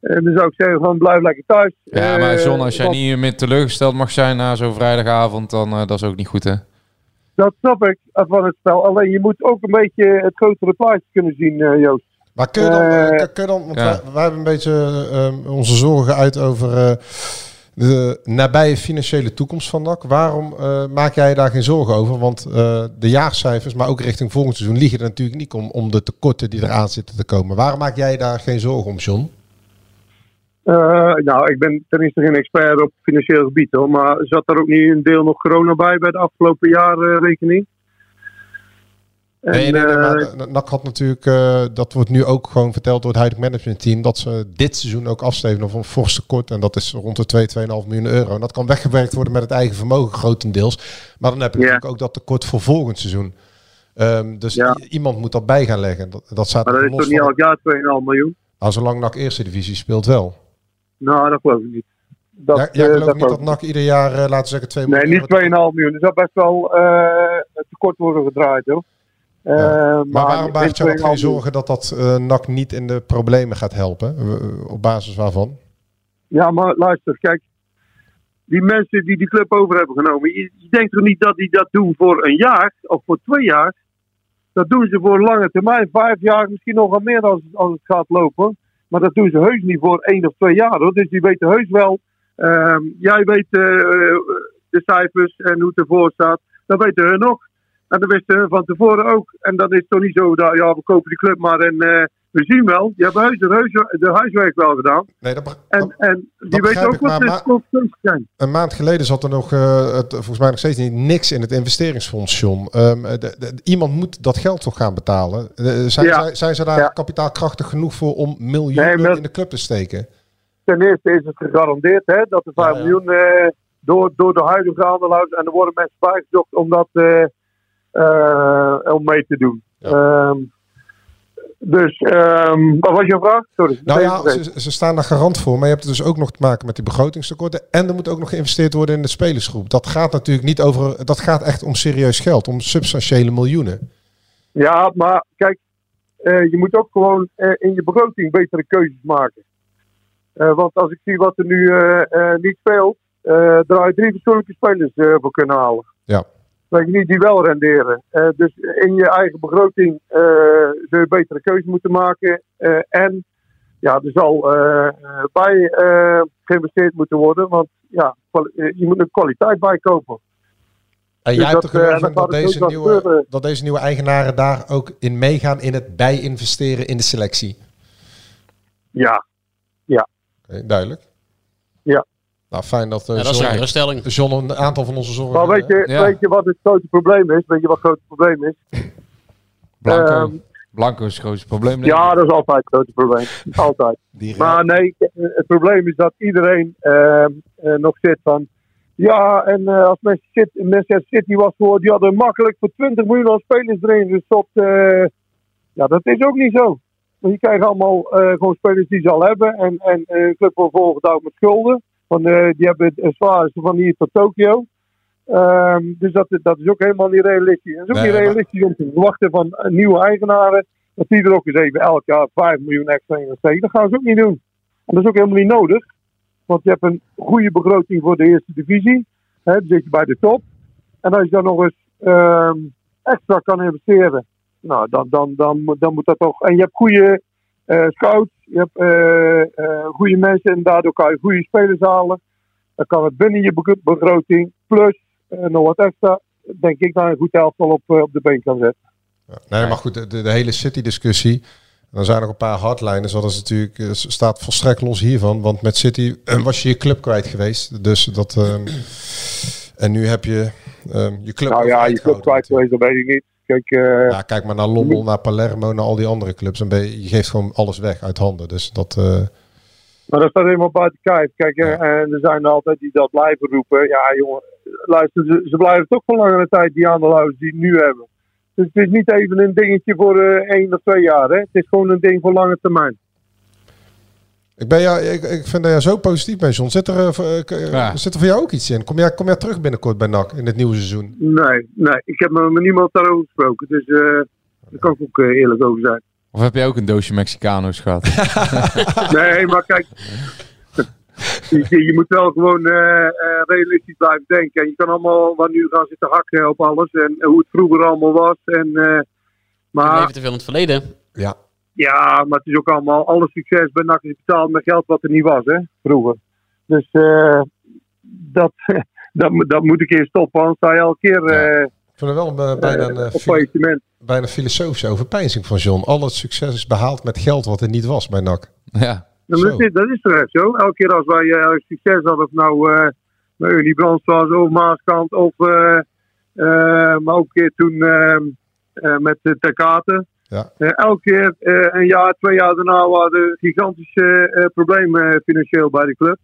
En dan zou ik zeggen van blijf lekker thuis. Ja, maar Eh, John, als jij want- niet meer teleurgesteld mag zijn na zo'n vrijdagavond, dan uh, dat is ook niet goed, hè? Dat snap ik eh, van het spel. Alleen je moet ook een beetje het grotere plaatje kunnen zien, uh, Joost. Maar kun je dan, Uh, kun je dan want ja. wij, wij, hebben een beetje uh, onze zorgen uit over uh, de nabije financiële toekomst van NAC. Waarom eh, maak jij daar geen zorgen over? Want eh, de jaarcijfers, maar ook richting volgend seizoen, liegen er natuurlijk niet om, om de tekorten die eraan zitten te komen. Waarom maak jij daar geen zorgen om, John? Eh, nou, ik ben ten eerste geen expert op financieel gebied hoor. Maar zat er ook niet een deel nog corona bij bij de afgelopen jaarrekening? Nee, nee, nee, maar NAC had natuurlijk, eh, dat wordt nu ook gewoon verteld door het huidige managementteam, dat ze dit seizoen ook afsteven of een fors tekort. En dat is rond de 2, 2,5 miljoen euro. En dat kan weggewerkt worden met het eigen vermogen grotendeels. Maar dan heb je natuurlijk ook dat tekort voor volgend seizoen. Ehm, dus iemand moet dat bij gaan leggen. Dat, dat staat Maar dat is toch niet elk jaar 2,5 miljoen? Nou, zolang NAC eerste divisie speelt wel. Nou, dat geloof ik niet. Dat, Ja, jij eh, gelooft niet dat ik NAC ieder jaar, eh, laten we zeggen, 2 Nee, miljoen niet 2,5 miljoen. Er zou best wel eh, tekort worden gedraaid hoor. Eh, Maar, waarom niet baart je 2,5 geen zorgen dat dat eh, NAC niet in de problemen gaat helpen? Eh, op basis waarvan? Ja, maar luister, kijk. Die mensen die die club over hebben genomen. Je, je denkt toch niet dat die dat doen voor een jaar of voor twee jaar? Dat doen ze voor lange termijn. Vijf jaar, misschien nog wel meer als, als het gaat lopen. Maar dat doen ze heus niet voor één of twee jaar hoor. Dus die weten heus wel. ehm, jij weet eh, de cijfers en hoe het ervoor staat. Dat weten hun nog. En dat wisten hun van tevoren ook. En dan is het toch niet zo dat ja, we kopen die club maar en eh, we zien wel. Je hebt heus de, huis, de huiswerk wel gedaan. Nee, dat, en, en die weten ook wat de zijn. Een maand geleden zat er nog, eh, het, volgens mij nog steeds niet, niks in het investeringsfonds, John. Ehm, de- de- iemand moet dat geld toch gaan betalen. Eh, zijn, Ja. zijn ze daar Ja. kapitaalkrachtig genoeg voor om miljoenen Nee, in de club te steken? Ten eerste is het gegarandeerd hè, dat de 5 miljoen eh, door, door de huidige aandeelhouders en er worden mensen bijgezocht om dat eh, eh, om mee te doen. Ehm, dus, ehm, wat was je vraag? Sorry. Nou ja, ze, ze staan daar garant voor, maar je hebt het dus ook nog te maken met die begrotingstekorten. En er moet ook nog geïnvesteerd worden in de spelersgroep. Dat gaat natuurlijk niet over, dat gaat echt om serieus geld, om substantiële miljoenen. Ja, maar kijk, eh, je moet ook gewoon eh, in je begroting betere keuzes maken. Eh, want als ik zie wat er nu eh, eh, niet speelt, eh draai je drie verschillende spelers eh, voor kunnen halen. Ja. Weet je niet, die wel renderen. Eh, dus in je eigen begroting eh zul je betere keuzes moeten maken. Eh, en ja, er zal bij geïnvesteerd moeten worden. Want ja, je moet een kwaliteit bijkopen. En Dus jij hebt er dat, eh, geloof dat het deze, nieuwe, dat deze nieuwe eigenaren daar ook in meegaan in het bij-investeren in de selectie. Ja. Ja. Duidelijk. Nou, fijn dat, eh, Ja, dat is John- een geruststelling. John een aantal van onze zorgen... Maar weet je, eh, weet je wat het grote probleem is? Weet je wat het grote probleem is? Blanco. Ehm, Blanco is het grootste probleem. ja, dat is altijd het grote probleem. Altijd. Maar nee, het probleem is dat iedereen ehm, eh, nog zit van. Ja, en eh, als Manchester City, Manchester City was geworden, die hadden makkelijk voor 20 miljoen aan spelers erin gestopt. eh ja, dat is ook niet zo. Want je krijgt allemaal eh, gewoon spelers die ze al hebben. En, en eh, een club wordt volgedouwd met schulden. Want eh, die hebben het zwaarste van hier tot Tokio. Ehm, dus dat, dat is ook helemaal niet realistisch. Het is ook Nee, niet maar- realistisch om te verwachten van eh, nieuwe eigenaren. Dat die er ook eens even elk jaar 5 miljoen extra in steken. Dat gaan ze ook niet doen. En dat is ook helemaal niet nodig. Want je hebt een goede begroting voor de eerste divisie. Hè, dan zit je bij de top. En als je dan nog eens ehm, extra kan investeren. Nou, dan, dan, dan, moet- dan moet dat toch. En je hebt goede scouts. Je hebt eh, eh, goede mensen. En daardoor kan je goede spelers halen. Dan kan het binnen je begro- begroting. Plus eh, nog wat extra. Denk ik dat je een goed elftal op, eh, op de been kan zetten. Nee, maar goed, de, hele City-discussie. Dan zijn er nog een paar hardliners. Dat is natuurlijk, eh, staat volstrekt los hiervan. Want met City eh, was je je club kwijt geweest. Dus dat. ehm, en nu heb je ehm, je club. Nou ja, je club kwijt geweest, dat weet ik niet. Kijk, eh, Ja, kijk maar naar Lommel, naar Palermo, naar al die andere clubs. Ben je, je geeft gewoon alles weg uit handen. Dus dat. eh, Maar dat staat helemaal buiten kijf. Kijk, eh, en er zijn er altijd die dat blijven roepen. Ja, jongen, luister, ze, ze blijven toch voor langere tijd die aandeelhouders die het nu hebben. Dus het is niet even een dingetje voor eh, één of twee jaar. Hè? Het is gewoon een ding voor lange termijn. Ik, ben jou, ik, ik vind dat jij zo positief bent, John. Zit er, eh, voor- eh, eh, Ja. zit er voor jou ook iets in? Kom jij, kom jij terug binnenkort bij NAC in het nieuwe seizoen? Nee, nee, ik heb met niemand daarover gesproken. Dus eh daar kan ik ook eerlijk over zijn. Of heb jij ook een doosje Mexicano's gehad? Nee, maar kijk. Je, je moet wel gewoon eh, eh, realistisch blijven denken. En je kan allemaal wat nu gaan zitten hakken op alles. En hoe het vroeger allemaal was. En, eh, We maar leven te veel in het verleden. Ja. Ja, maar het is ook allemaal, alle succes bij NAC is betaald met geld wat er niet was, hè, vroeger. Dus eh, dat, dat, moet- dat moet een keer stoppen, anders sta je elke keer eh, Ik vind het wel een, eh, bijna, een, faillissement. bijna filosofische overpijnzing van John. Al het succes is behaald met geld wat er niet was bij NAC. Ja. Nou, dat, is, dat is toch echt zo. Elke keer als wij succes hadden, of nou eh met Unie Brands was, of Maaskant, of eh, eh, maar ook een keer toen eh, eh, met de Terkaten. Ja. Eh, elke keer, eh, een jaar, twee jaar daarna, waren er gigantische eh, problemen financieel bij de club.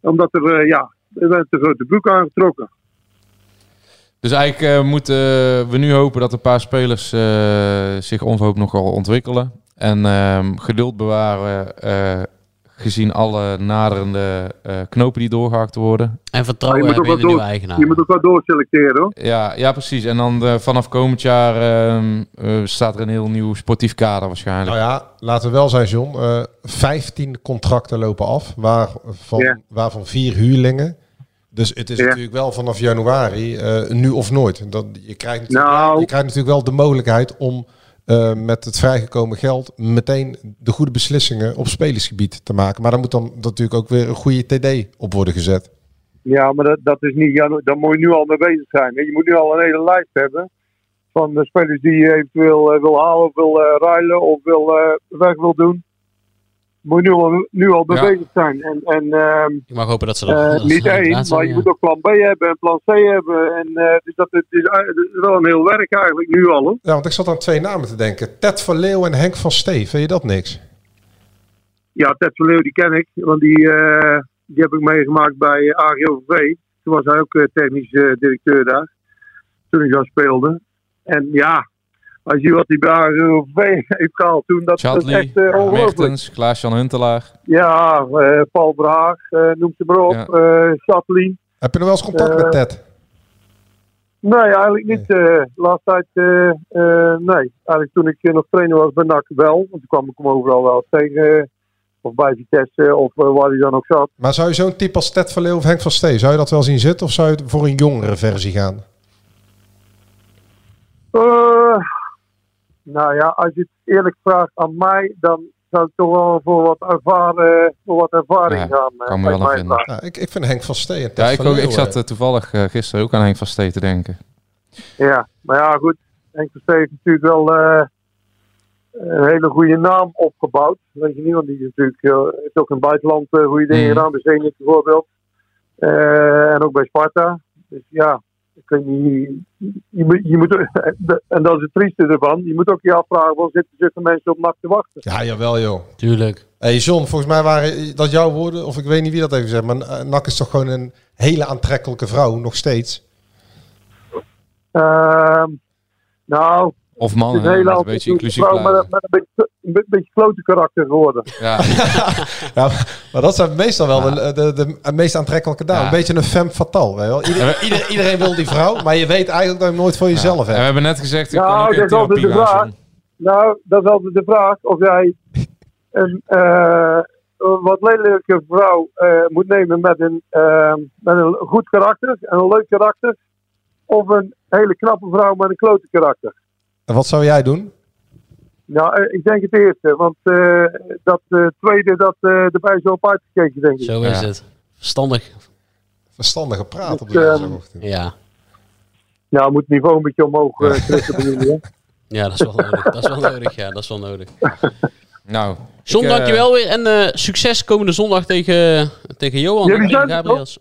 Omdat er, eh, ja, er werd te grote broek aangetrokken. Dus eigenlijk eh, moeten we nu hopen dat een paar spelers eh, zich onverhoopt nogal ontwikkelen. En ehm, geduld bewaren eh, gezien alle naderende eh, knopen die doorgehakt worden. En vertrouwen je moet ook hebben in wel de nieuwe door- eigenaar. Je moet ook wel doorselecteren hoor. Ja, ja precies. En dan eh, vanaf komend jaar ehm, eh, staat er een heel nieuw sportief kader waarschijnlijk. Nou ja, laten we wel zijn, John. Eh 15 contracten lopen af, waarvan, waarvan vier huurlingen. Dus het is Ja. natuurlijk wel vanaf januari, eh, nu of nooit. Dat, je, krijgt natuurlijk, Nou. je krijgt natuurlijk wel de mogelijkheid om eh, met het vrijgekomen geld meteen de goede beslissingen op spelersgebied te maken. Maar daar moet dan natuurlijk ook weer een goede TD op worden gezet. Ja, maar dat, dat is niet. Ja, daar moet je nu al mee bezig zijn. Je moet nu al een hele lijst hebben van de spelers die je eventueel eh, wil halen, of wil eh, ruilen of wil, weg wil doen. Moet nu al, nu al Ja. zijn. En, en ehm, Ik mag hopen dat ze dat, eh, dat niet één, maar zijn, je ja. moet ook plan B hebben en plan C hebben. En, eh, dus dat het is, het is wel een heel werk eigenlijk nu al. Hoor. Ja, want ik zat aan twee namen te denken. Ted van Leeuw en Henk van Stee. Vind je dat niks? Ja, Ted van Leeuw, die ken ik. Want die, eh, die heb ik meegemaakt bij AGOVV. Toen was hij ook eh, technisch eh, directeur daar. Toen ik daar speelde. En ja, als je wat bij AGOVV heeft gehaald toen, dat, is echt eh, ongelooflijk. Klaas-Jan Huntelaar. Ja, eh, Paul Braag, eh, noem ze maar op. Ja. eh Chadli. Heb je nog wel eens contact met Ted? Nee, eigenlijk niet. eh laatste tijd, eh, eh, nee. Eigenlijk toen ik nog trainer was bij NAC wel. Want toen kwam ik hem overal wel tegen. eh, Of bij Vitesse, of eh, waar hij dan ook zat. Maar zou je zo'n type als Ted van Leeuw of Henk van Stee, zou je dat wel zien zitten? Of zou je voor een jongere versie gaan? Nou ja, als je het eerlijk vraagt aan mij, dan zou ik toch wel voor wat, ervaren, voor wat ervaring Ja, gaan. eh, kan me wel vinden. Ja, ik, ik vind Henk van Stee en Ted Ja, ik, van ook, ik zat eh, toevallig eh, gisteren ook aan Henk van Stee te denken. Ja, maar ja, goed. Henk Verstee heeft natuurlijk wel eh, een hele goede naam opgebouwd. Weet je niet, want die is natuurlijk heeft ook in het buitenland eh, goede dingen Mhm. gedaan. Bij Zenit bijvoorbeeld. Eh, en ook bij Sparta. Dus ja, ik weet niet. Je, moet, je moet, en dat is het trieste ervan. Je moet ook je afvragen, waar zitten zitten mensen op nacht te wachten? Ja, jawel joh. Tuurlijk. Hey John, volgens mij waren dat jouw woorden, of ik weet niet wie dat heeft gezegd, maar Nak is toch gewoon een hele aantrekkelijke vrouw, nog steeds. Ehm, nou, Of man, het is hè, een hele met een beetje inclusief vrouw met, een beetje, een be- beetje klote karakter geworden. Ja, Ja, maar dat zijn meestal wel de, de, de, meest aantrekkelijke dames. Ja. Een beetje een femme fatale. Weet je wel? Ieder- ieder- iedereen wil die vrouw, maar je weet eigenlijk dat je hem nooit voor jezelf en we hebt. hebben net gezegd, ik Nou, kan ook dat is altijd de vraag. Nou, dat is altijd de vraag of jij een eh, wat lelijke vrouw eh, moet nemen met een, eh, met een goed karakter en een leuk karakter. Of een hele knappe vrouw met een klote karakter. En wat zou jij doen? Nou, eh, ik denk het eerste, want eh, dat eh, tweede, dat eh erbij zo op uitgekeken, denk ik. Zo is Ja. het. Verstandig. Verstandige praat op Dus, de ehm, woensdagochtend. Ja. Nou, moet het niveau een beetje omhoog trekken bij jullie, hè? Ja, dat is wel nodig. Dat is wel nodig, ja. Dat is wel nodig. Nou, John, ik, dankjewel weer. En eh, succes komende zondag tegen, tegen Johan. Jullie en zijn er Gabriels.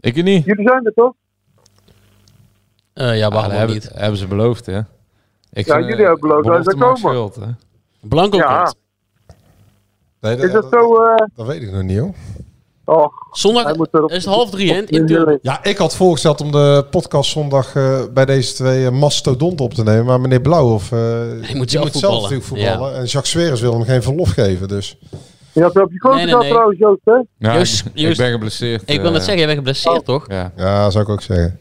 Ik niet. Jullie zijn er toch? Eh, ja, Ja, waarom dat ook hebben, niet? hebben ze beloofd, hè? Ik Ja, vind, jullie eh, hebben beloofd dat ze komen. schuld, hè? Blanco Ja. komt. Nee, Is dat zo? eh dat weet ik nog niet hoor. oh, Zondag hij moet is het half drie, hè? In. Ja, ik had voorgesteld om de podcast zondag eh, bij deze twee mastodonten op te nemen. Maar meneer Blauw of, eh, die moet zelf voetballen. natuurlijk voetballen. En Jacques Sweres wil hem geen verlof geven. Dus Je had op je klote Nee, nee, nee. trouwens, Joost, hè? Ja, Joost- ik, ben geblesseerd. Ik wil net zeggen, jij bent geblesseerd, toch? Ja, ja, zou ik ook zeggen.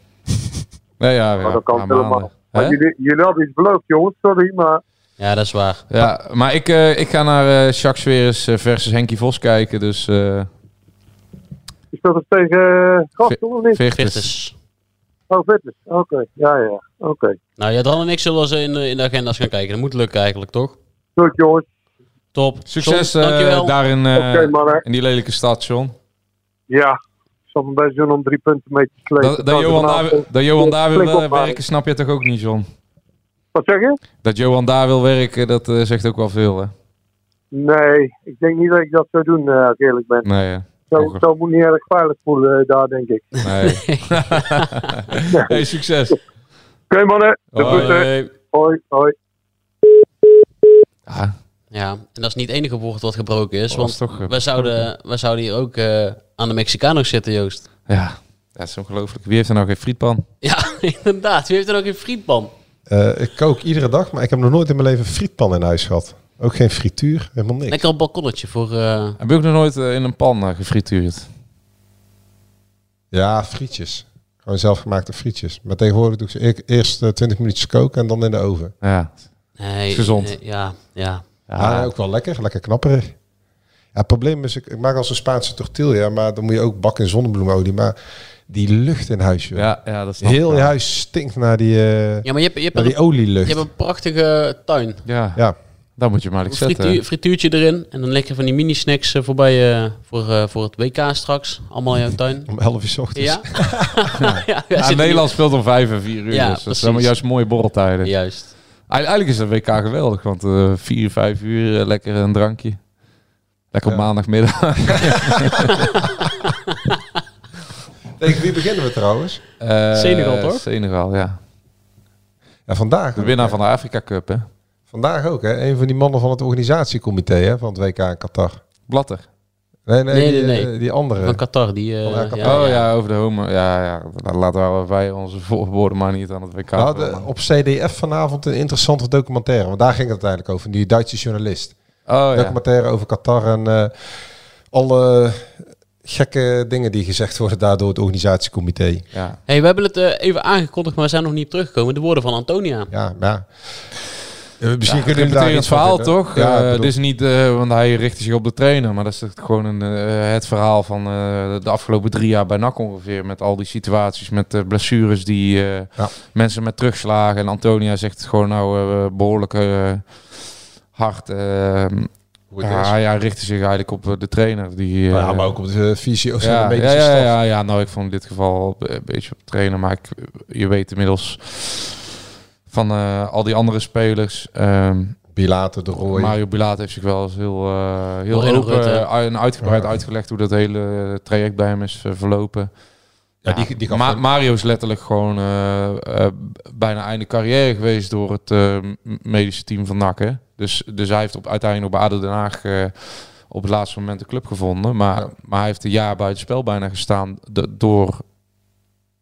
Nee, ja, ja Maar dat kan helemaal. Maar jullie, jullie hadden iets beloofd, jongens. Sorry, maar Ja, dat is waar. Ja, maar ik, eh, ik ga naar eh Jacques Sweres eh, versus Henkie Vos kijken, dus eh is dat het tegen uh, Gastel of niet? Virtus. Virtus. Oh, fitness. Oké, ja, ja. Oké. Nou, Jadran en ik zullen ze in de, in de agenda's gaan kijken. Dat moet lukken eigenlijk, toch? Goed, jongens. Top. Succes John, eh, dankjewel. daar in, Oké, mannen. in die lelijke stad, John. Ja, mijn best doen om drie punten mee te slepen. Dat, dat, Johan daar, dat Johan daar wil eh, opmaken. werken, snap je toch ook niet, John? Wat zeg je? Dat Johan daar wil werken, dat eh, zegt ook wel veel, hè? Nee, ik denk niet dat ik dat zou doen, eh, als ik eerlijk ben. Nee, hè? Zo, zo moet ik niet erg veilig voelen daar, denk ik. nee. hey, succes. Oké mannen, de Hoi. Hoi, hoi. Ja, Ja, en dat is niet het enige woord wat gebroken is. Want toch, eh, we, zouden, we zouden hier ook eh, aan de Mexicanos zitten, Joost. ja, dat is ongelooflijk. Wie heeft er nou geen frietpan? Ja, inderdaad. Wie heeft er ook een frietpan? Eh, ik kook iedere dag, maar ik heb nog nooit in mijn leven frietpan in huis gehad. Ook geen frituur, helemaal niks. Lekker op balkonnetje voor... eh, Heb je ook nog nooit in een pan gefrituurd? Ja, frietjes. Gewoon zelfgemaakte frietjes. Maar tegenwoordig doe ik ze e- eerst eh, 20 minuutjes koken en dan in de oven. Ja. nee, Gezond. ja, ja. Ja, ook wel lekker. Lekker knapperig. Ja, het probleem is, ik, ik maak als een Spaanse tortilla, maar dan moet je ook bakken in zonnebloemolie. Maar die lucht in huis, joh. Ja, ja, dat snap ik Heel je huis stinkt naar die, eh Ja, maar je hebt, je hebt, naar die een, je olielucht. hebt een prachtige tuin. Ja, Ja, daar moet je maar eens zetten. Frituur, frituurtje erin. En dan lekker van die mini-snacks eh, voorbij eh, voor, eh, voor het WK straks. Allemaal in jouw tuin. om 11 uur 's ochtends. Ja? ja, wij Ja, zitten Nederland speelt om vijf en vier uur. Ja, dus dat precies. zijn maar juist mooie borreltijden. hier- Juist. Eig- Eigenlijk is het WK geweldig, want eh vier, vijf uur, eh, lekker een drankje. Lekker op Ja. maandagmiddag. Tegen wie beginnen we trouwens? Eh, Senegal, toch? Senegal, ja. Ja, vandaag. De winnaar van de Afrika Cup, hè? Vandaag ook, hè? Een van die mannen van het organisatiecomité hè, van het WK in Qatar. Blatter. Nee, nee, Nee, die, nee, nee. eh, die andere. Van Qatar. Die, eh, Van Qatar. ja, oh ja. ja. over de homo. Ja, ja. Laten we wij onze woorden maar niet aan het WK. Nou, de- op CDF vanavond een interessante documentaire. Want daar ging het uiteindelijk over. Die Duitse journalist. oh ja. Documentaire over Qatar en eh, alle gekke dingen die gezegd worden daar door het organisatiecomité. ja. Hey, we hebben het even aangekondigd, maar we zijn nog niet teruggekomen. De woorden van Antonia. Ja, ja. Eh, Misschien Ja, kunnen we daar van verhaal toch? Ja, Ja, het is niet, eh, want hij richtte zich op de trainer, maar dat is gewoon een, eh, het verhaal van eh, de afgelopen drie jaar bij NAC ongeveer. Met al die situaties, met eh, blessures die eh, Ja. mensen met terugslagen. En Antonia zegt het gewoon nou eh, behoorlijk eh, hard. eh, het ja, hij richtte zich eigenlijk op eh, de trainer. Die, Maar eh, ja, maar ook op de visie of zo, ja, de ja, ja, ja, ja, nou ik vond in dit geval een beetje op de trainer, maar ik, je weet inmiddels van eh, al die andere spelers. ehm, Bilater, de Roy. Mario Bilaat heeft zich wel eens heel, eh, heel Moreno open Rutte. eh, en uitgebreid Ja. uitgelegd hoe dat hele traject bij hem is verlopen. Ja, die- die Ma- hem- Mario is letterlijk gewoon bijna einde carrière geweest door het medische team van NAC. hè. Dus, dus hij heeft op, uiteindelijk op ADO Den Haag eh, op het laatste moment de club gevonden. Maar, Ja. maar hij heeft een jaar buiten spel bijna gestaan de- door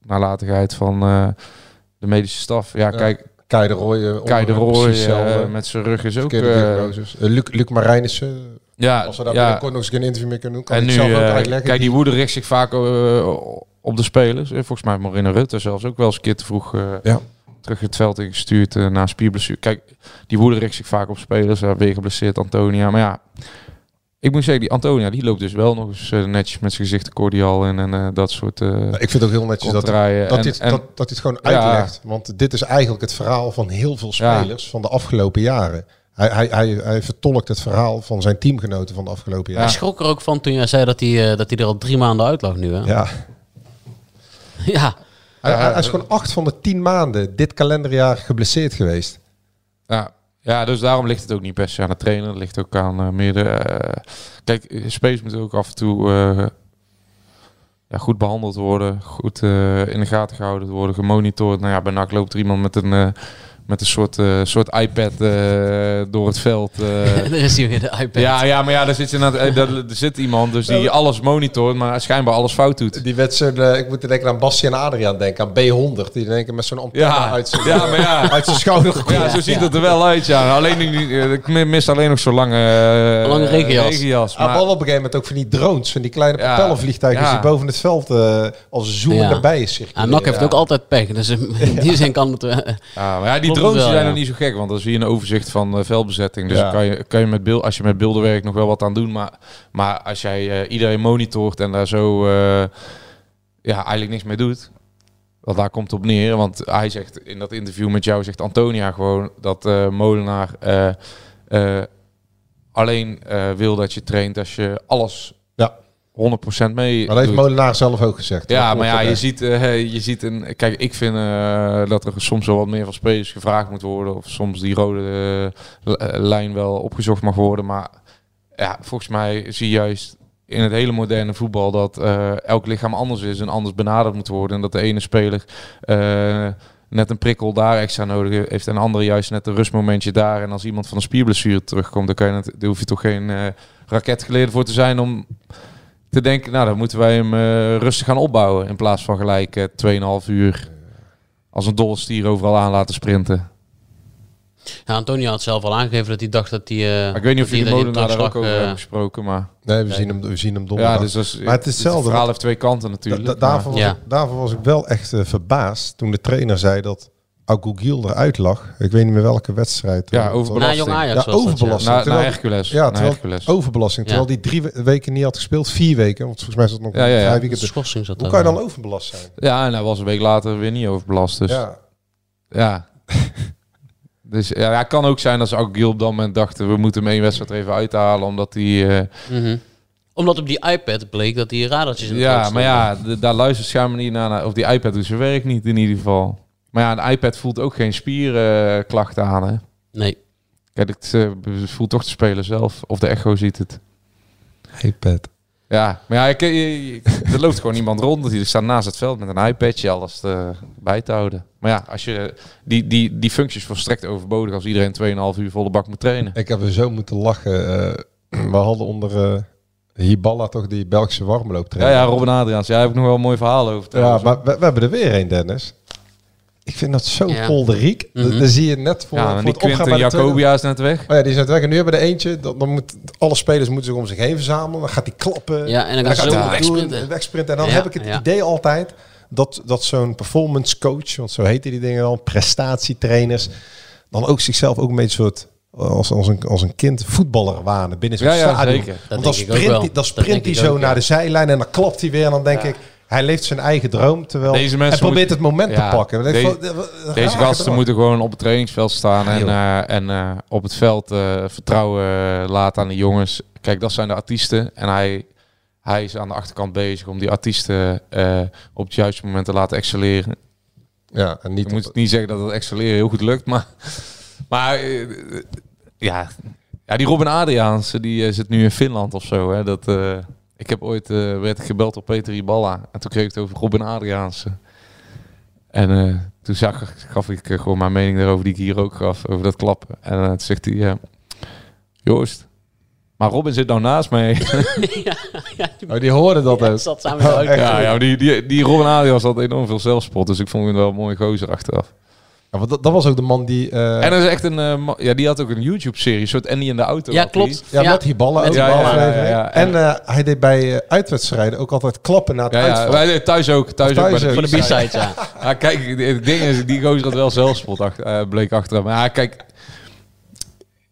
nalatigheid van eh, de medische staf. Ja, Ja. kijk, Kai de Roy. Kai de Roy met zijn rug is ook... Eh. Eh, Luc, Luc Marijnissen. ja, Als we daar ja. binnenkort nog eens een interview mee kunnen doen, kan En ik nu, zelf ook eh, uitleggen. kijk, die woede richt zich vaak op de spelers. Volgens mij Marina Rutte zelfs ook wel eens een keer te vroeg Ja. terug het veld ingestuurd na spierblessure. Kijk, die woede richt zich vaak op spelers. Uh, weer geblesseerd Antonia. Maar ja, ik moet zeggen, die Antonia die loopt dus wel nog eens eh, netjes met zijn gezicht cordial en, en eh, dat soort eh Nou, ik vind het ook heel netjes dat, contraien. dat, dit, en- dat, dat dit gewoon Ja. uitlegt. Want dit is eigenlijk het verhaal van heel veel Ja. spelers van de afgelopen jaren. Hij, hij, hij, hij vertolkt het verhaal van zijn teamgenoten van de afgelopen Hij jaren. schrok er ook van toen jij zei dat hij, eh, dat hij er al drie maanden uit lag nu. Hè? Ja. ja. Hij, hij is gewoon acht van de tien maanden dit kalenderjaar geblesseerd geweest. Ja. Ja, dus daarom ligt het ook niet per se aan de trainer. Het ligt ook aan eh, meer de... eh, kijk, spelers moeten ook af en toe eh, ja, goed behandeld worden. Goed in de gaten gehouden worden, gemonitord. Nou ja, bij NAC loopt er iemand met een... eh, met een soort, eh, soort iPad eh, door het veld. eh. er is hier weer de iPad. ja, ja, maar ja, daar zit, je net, eh, daar, er zit iemand dus die alles monitort, maar schijnbaar alles fout doet. Die werd zo'n, eh, ik moet denken aan Bassie en Adriaan denken, aan B100. Die denken met zo'n antenne Ja, uit zijn, ja, maar ja. uit zijn schouder gekomen. Ja, zo ziet het er wel uit, ja. Alleen nu- eh, ik mist alleen nog zo'n lange, eh, Lange regenjas. regenjas, maar- had op een gegeven moment ook van die drones, van die kleine Ja, propellervliegtuigen ja. die boven het veld eh, als zoomen Ja. erbij is En NAC heeft ook altijd pech. Dus in die zin kan het... eh, Ja, maar ja, die drones wel, zijn ja. nog niet zo gek, want dan zie je een overzicht van eh, veldbezetting. Dus Ja. kan je, kan je met beeld, als je met beelden werkt nog wel wat aan doen. Maar, maar als jij eh, iedereen monitort en daar zo eh, ja, eigenlijk niks mee doet. Want daar komt op neer. Want hij zegt in dat interview met jou, zegt Antonia gewoon dat eh, Molenaar alleen eh, wil dat je traint als je alles Ja. 100% mee. Maar dat heeft. Molenaar zelf ook gezegd. Ja, Dat maar ja, je ziet, eh, je ziet een. Kijk, ik vind eh, dat er soms wel wat meer van spelers gevraagd moet worden. Of soms die rode eh, lijn wel opgezocht mag worden. Maar ja, volgens mij zie je juist in het hele moderne voetbal dat elk lichaam anders is en anders benaderd moet worden. En dat de ene speler net een prikkel daar extra nodig heeft en de andere juist net een rustmomentje daar. En als iemand van een spierblessure terugkomt, dan, kan je het, hoef je toch geen eh raketgeleerde voor te zijn om te denken, nou dan moeten wij hem eh, rustig gaan opbouwen in plaats van gelijk eh 2,5 uur als een dolle stier overal aan laten sprinten. Ja, Antonio had zelf al aangegeven dat hij dacht dat hij... eh, ik weet niet of jullie Molenaar daar ook over hebben gesproken, maar... Nee, we zien hem, we zien hem donderdag. Ja, dus maar het is hetzelfde. Het verhaal heeft twee kanten natuurlijk. da- da- daarvoor, maar- was ik, daarvoor was ik wel echt verbaasd toen de trainer zei dat Agogiel eruit lag. Ik weet niet meer welke wedstrijd. Ja, Eh, overbelasting. Na Jong Ajax Ja, was dat, ja. overbelasting. Na- Hercules. Ja, Na terwijl, Hercules. overbelasting. Terwijl die drie we- weken niet had gespeeld. Vier weken. Want volgens mij is dat nog Ja, ja, ja. vijf weken. Schorsing zat Hoe kan je dan overbelast zijn? Ja, en hij was een week later weer niet overbelast. Dus Ja. ja. dus ja, het kan ook zijn dat ze ook op dat moment dachten... we moeten hem één wedstrijd er even uithalen, omdat hij... eh, Mhm. Omdat op die iPad bleek dat die radartjes in het ja, maar ja, d- daar luistert schijnbaar niet naar, naar. Of die iPad doet zijn werk niet in ieder geval. Maar ja, een iPad voelt ook geen spierklachten aan, hè? Nee. Kijk, het eh, voelt toch de speler zelf. Of de echo ziet het. iPad. Ja, maar ja, ik, er loopt gewoon iemand rond. Die staat naast het veld met een iPadje alles te, bij te houden. Maar ja, als je, die, die, die functie is volstrekt overbodig als iedereen 2,5 uur volle bak moet trainen. Ik heb er zo moeten lachen. eh, we hadden onder eh Hiballa toch die Belgische Ja, warmlooptrainer. ja, Robin Adriaans. Ja, daar heb ik nog wel een mooi verhaal over. Ja, maar we, we hebben er weer een, Dennis. Ik vind dat zo Ja. polderiek. Mhm. Dan zie je net voor, ja, voor die het Quinten tweede- Jacobia is net weg. Oh ja, die is net weg. En nu hebben we er eentje. Dan, dan moet, alle spelers moeten zich om zich heen verzamelen. Dan gaat hij klappen. Ja, en dan gaat hij wegsprinten. wegsprinten. En dan Ja, heb ik het ja. idee altijd dat, dat zo'n performance coach, want zo heten die dingen dan, prestatietrainers, dan ook zichzelf ook een beetje soort als, als, een, als een kind voetballer wanen binnen zo'n Ja, ja, stadion. zeker. Want dan denk ik ook sprint, dan sprint hij zo ook, naar ja. de zijlijn en dan klapt hij weer. En dan denk ik, hij leeft zijn eigen droom. Terwijl Deze hij mensen probeert moet- het moment Ja, te pakken. Van, Deze raar gasten moeten gewoon op het trainingsveld staan en, eh, en eh, op het veld eh, vertrouwen laten aan de jongens. Kijk, dat zijn de artiesten. En hij, hij is aan de achterkant bezig om die artiesten op het juiste moment te laten excelleren. Ja, en niet Ik moet niet zeggen dat het excelleren heel goed lukt, maar, maar ja, ja, die Robin Adriaanse die zit nu in Finland of zo. Hè, dat, ik heb ooit eh, werd ik gebeld op Peter Iballa en toen kreeg ik het over Robin Adriaanse. En eh, toen zag, gaf ik eh, gewoon mijn mening daarover die ik hier ook gaf, over dat klappen. En toen zegt hij, eh, Joost, maar Robin zit nou naast mij. ja, ja, die Oh, die hoorden dat ja, ook. zat samen auto. ja, ja, die, die, die Robin Adriaans had enorm veel zelfspot, dus ik vond hem wel een mooie gozer achteraf. Ja, want dat, dat was ook de man die... eh, En dat is echt een, eh, ja, die had ook een YouTube-serie, soort Annie in de auto. Ja, had die. klopt. ja, Ja, met die ballen. met ook die ballen. aflevering. Ja, ja, ja. En eh, hij deed bij eh, uitwedstrijden ook altijd klappen naar het Ja, wij deden thuis ook. Thuis, Thuis ook bij de B-side. Ja. Ja, kijk, het ding is, die gozer had wel zelfspot achter, eh, bleek achteraf. Maar ja, kijk,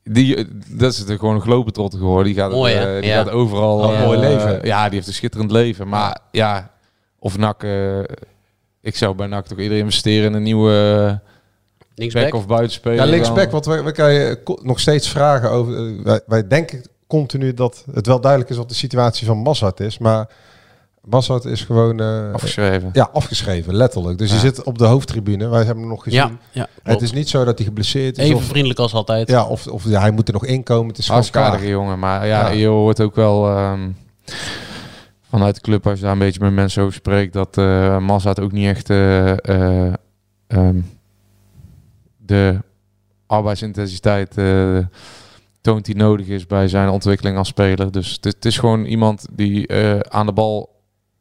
die, dat is het gewoon een globetrotter geworden. Die gaat, Mooi, eh, die Ja. gaat overal... Oh, eh, mooi leven. Ja, die heeft een schitterend leven. Maar ja, of NAC... eh, ik zou bij NAC toch eerder investeren in een nieuwe uh, Linksback. back of buitenspeler. Ja, linksback, want we, we kan je nog steeds vragen over... eh, wij, wij denken continu dat het wel duidelijk is wat de situatie van Massad is, maar Massad is gewoon... eh, Afgeschreven. Ja, afgeschreven, letterlijk. Dus Ja. die zit op de hoofdtribune. Wij hebben hem nog gezien. Ja, ja het is niet zo dat hij geblesseerd is. Even of, vriendelijk als altijd. ja, of, of ja, hij moet er nog inkomen. Het is gewoon jongen. Maar ja, Ja. je hoort ook wel ehm, vanuit de club, als je daar een beetje met mensen over spreekt, dat eh Mazda ook niet echt eh, eh, ehm, de arbeidsintensiteit eh, toont die nodig is bij zijn ontwikkeling als speler. Dus het, is gewoon iemand die eh, aan de bal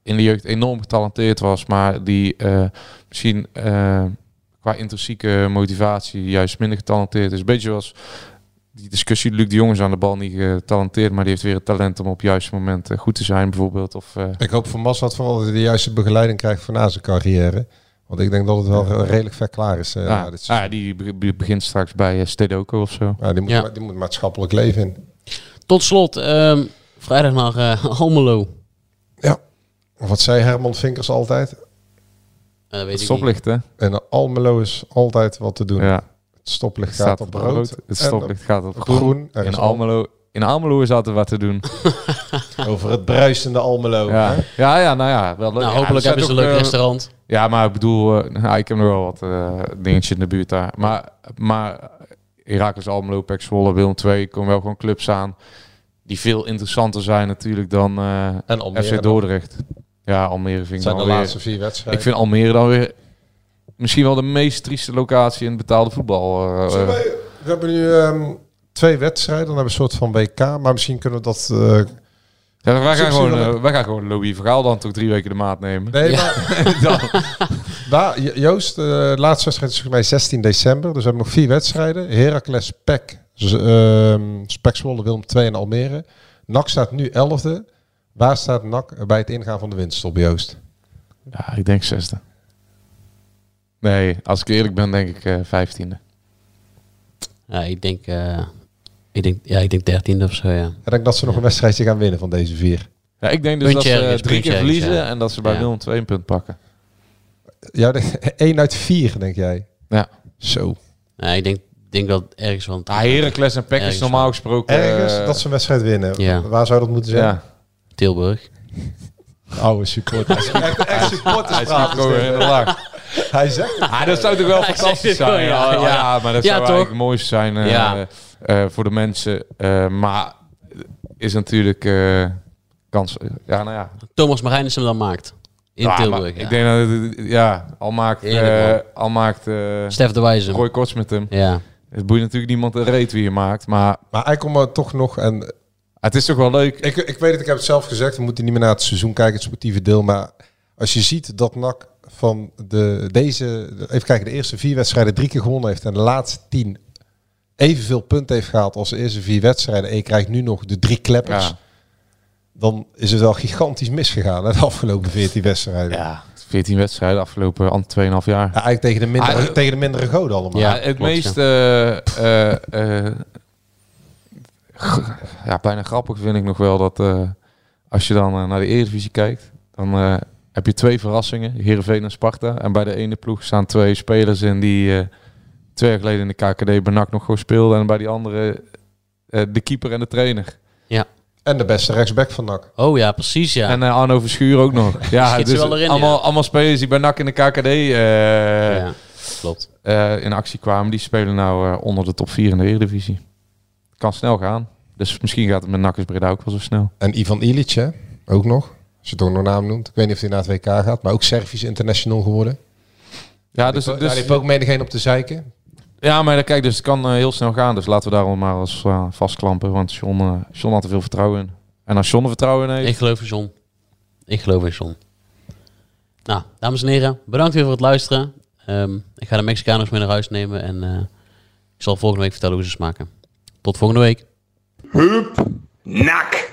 in de jeugd enorm getalenteerd was, maar die eh, misschien qua intrinsieke motivatie juist minder getalenteerd is. Beetje zoals die discussie, Luc de Jong is aan de bal niet getalenteerd, maar die heeft weer het talent om op het juiste moment goed te zijn bijvoorbeeld. Of, Ik hoop Massad vooral dat hij de juiste begeleiding krijgt voor na zijn carrière. Want ik denk dat het wel redelijk ver klaar is. eh, ja, na dit seizoen. ah, die be- be- begint straks bij uh, Stedoco of zo. Ja, die, moet, Ja. die moet maatschappelijk leven in. Tot slot, ehm, vrijdag naar eh, Almelo. Of Wat zei Herman Vinkers altijd? Eh, weet Het ik niet. stoplicht, hè? En Almelo is altijd wat te doen. Ja. Het stoplicht Het gaat op rood. Het stoplicht gaat op op groen. groen. Er In is Almelo in Almelo is altijd wat te doen. Over het bruisende Almelo. Ja, hè? ja, ja nou ja. Wel, leuk. Nou, hopelijk hebben ze een ook, leuk eh, restaurant. Ja, maar ik bedoel, eh, nou, ik heb nog wel wat eh dingetjes in de buurt daar. Maar, maar Heracles Almelo, Pek Zwolle, Willem II, komen wel gewoon clubs aan die veel interessanter zijn natuurlijk dan eh En Almere FC dan. Dordrecht. Ja, Almere vind ik zijn dan de weer- laatste vier wedstrijden. Ik vind Almere dan weer misschien wel de meest trieste locatie in het betaalde voetbal. we hebben nu ehm, twee wedstrijden. Dan hebben we een soort van WK. Maar misschien kunnen we dat... eh, Ja, wij, gaan gewoon, we- eh, wij gaan gewoon Louis Vergaal dan toch drie weken de maat nemen. Nee, Ja. maar... Daar, Joost, eh, de laatste wedstrijd is volgens mij 16 december. Dus we hebben nog vier wedstrijden. Heracles, PEC, ehm Spek Zwolle, Willem 2 en Almere. NAC staat nu 11e. Waar staat NAC bij het ingaan van de winststop, Joost? ja, ik denk zesde. Nee, als ik eerlijk ben, denk ik eh, vijftiende. Ja, ik denk, eh, ik denk, ja, ik denk dertiende of zo, ja. Ik denk dat ze nog een wedstrijdje gaan winnen van deze vier. Ja, ik denk dus Puntje dat ze ergens, drie keer ergens, verliezen ja. en dat ze bij Ja. Willem 2 een punt pakken. Ja, de- één uit vier, denk jij? Ja. Zo. Ja, ik denk, denk dat ergens wel... Ah, Heracles en PEC is normaal wel. gesproken... Ergens eh, dat ze een wedstrijd winnen. Ja. Waar zou dat moeten zijn? ja. Tilburg. Oude supporter. echt, echt supporters Hij is in de lach. Hij zegt het. Ah, dat zou toch wel Hij fantastisch zegt het zijn. gewoon, Ja, ja, ja, ja. maar dat Ja, zou toch? eigenlijk het mooiste zijn eh, Ja. eh, voor de mensen. Eh, maar is natuurlijk eh, kans... Ja, nou ja. Thomas Marijnis hem dan maakt. In Ja, Tilburg, maar ja. Ik denk dat het, ja, al maakt, eh, al maakt eh Stef de Wijze. Roy Korts met hem. Ja. Het boeit natuurlijk niemand een reet wie je maakt, maar Maar hij komt er toch nog... En het is toch wel leuk. ik, ik weet het, ik heb het zelf gezegd. We moeten niet meer naar het seizoen kijken, het sportieve deel. Maar als je ziet dat NAC van de, deze... Even kijken, de eerste vier wedstrijden drie keer gewonnen heeft. En de laatste tien evenveel punten heeft gehaald als de eerste vier wedstrijden. En je krijgt nu nog de drie kleppers. Ja. Dan is het wel gigantisch misgegaan, hè, de afgelopen 14 wedstrijden. Ja. Ja, 14 wedstrijden afgelopen an- 2,5 jaar. eigenlijk tegen de, mindere, Ah, tegen de mindere goden allemaal. Ja, Ja, het klopt, meest eh, eh, eh, ja, bijna grappig vind ik nog wel dat eh, als je dan eh, naar de Eredivisie kijkt, dan eh, heb je twee verrassingen, Heerenveen en Sparta. En bij de ene ploeg staan twee spelers in die eh, twee jaar geleden in de KKD bij NAC nog gewoon speelden. En bij die andere eh, de keeper en de trainer. En de beste rechtsback van NAC. Oh ja, precies ja. En eh, Arno Verschuur ook nog. Ja, dus wel erin, allemaal, ja. allemaal spelers die bij NAC in de KKD eh, ja, klopt. eh, in actie kwamen, die spelen nou onder de top 4 in de Eredivisie. Kan snel gaan. Dus misschien gaat het met NAC Breda ook wel zo snel. En Ivan Ilic, hè? ook nog. Als je het ook nog naam noemt. Ik weet niet of hij naar het WK gaat, maar ook Servisch international geworden. Ja, dus, dus, dus, daar heeft ook menigeen op te zeiken. ja maar kijk, dus het kan eh, heel snel gaan. Dus laten we daar maar eens eh, vastklampen. Want John, eh, John had er veel vertrouwen in. En als John er vertrouwen in heeft... Ik geloof in John. Ik geloof in John. Nou, dames en heren, bedankt weer voor het luisteren. Ehm, ik ga de Mexicanos mee naar huis nemen en eh, ik zal volgende week vertellen hoe ze smaken. Tot volgende week. Nak.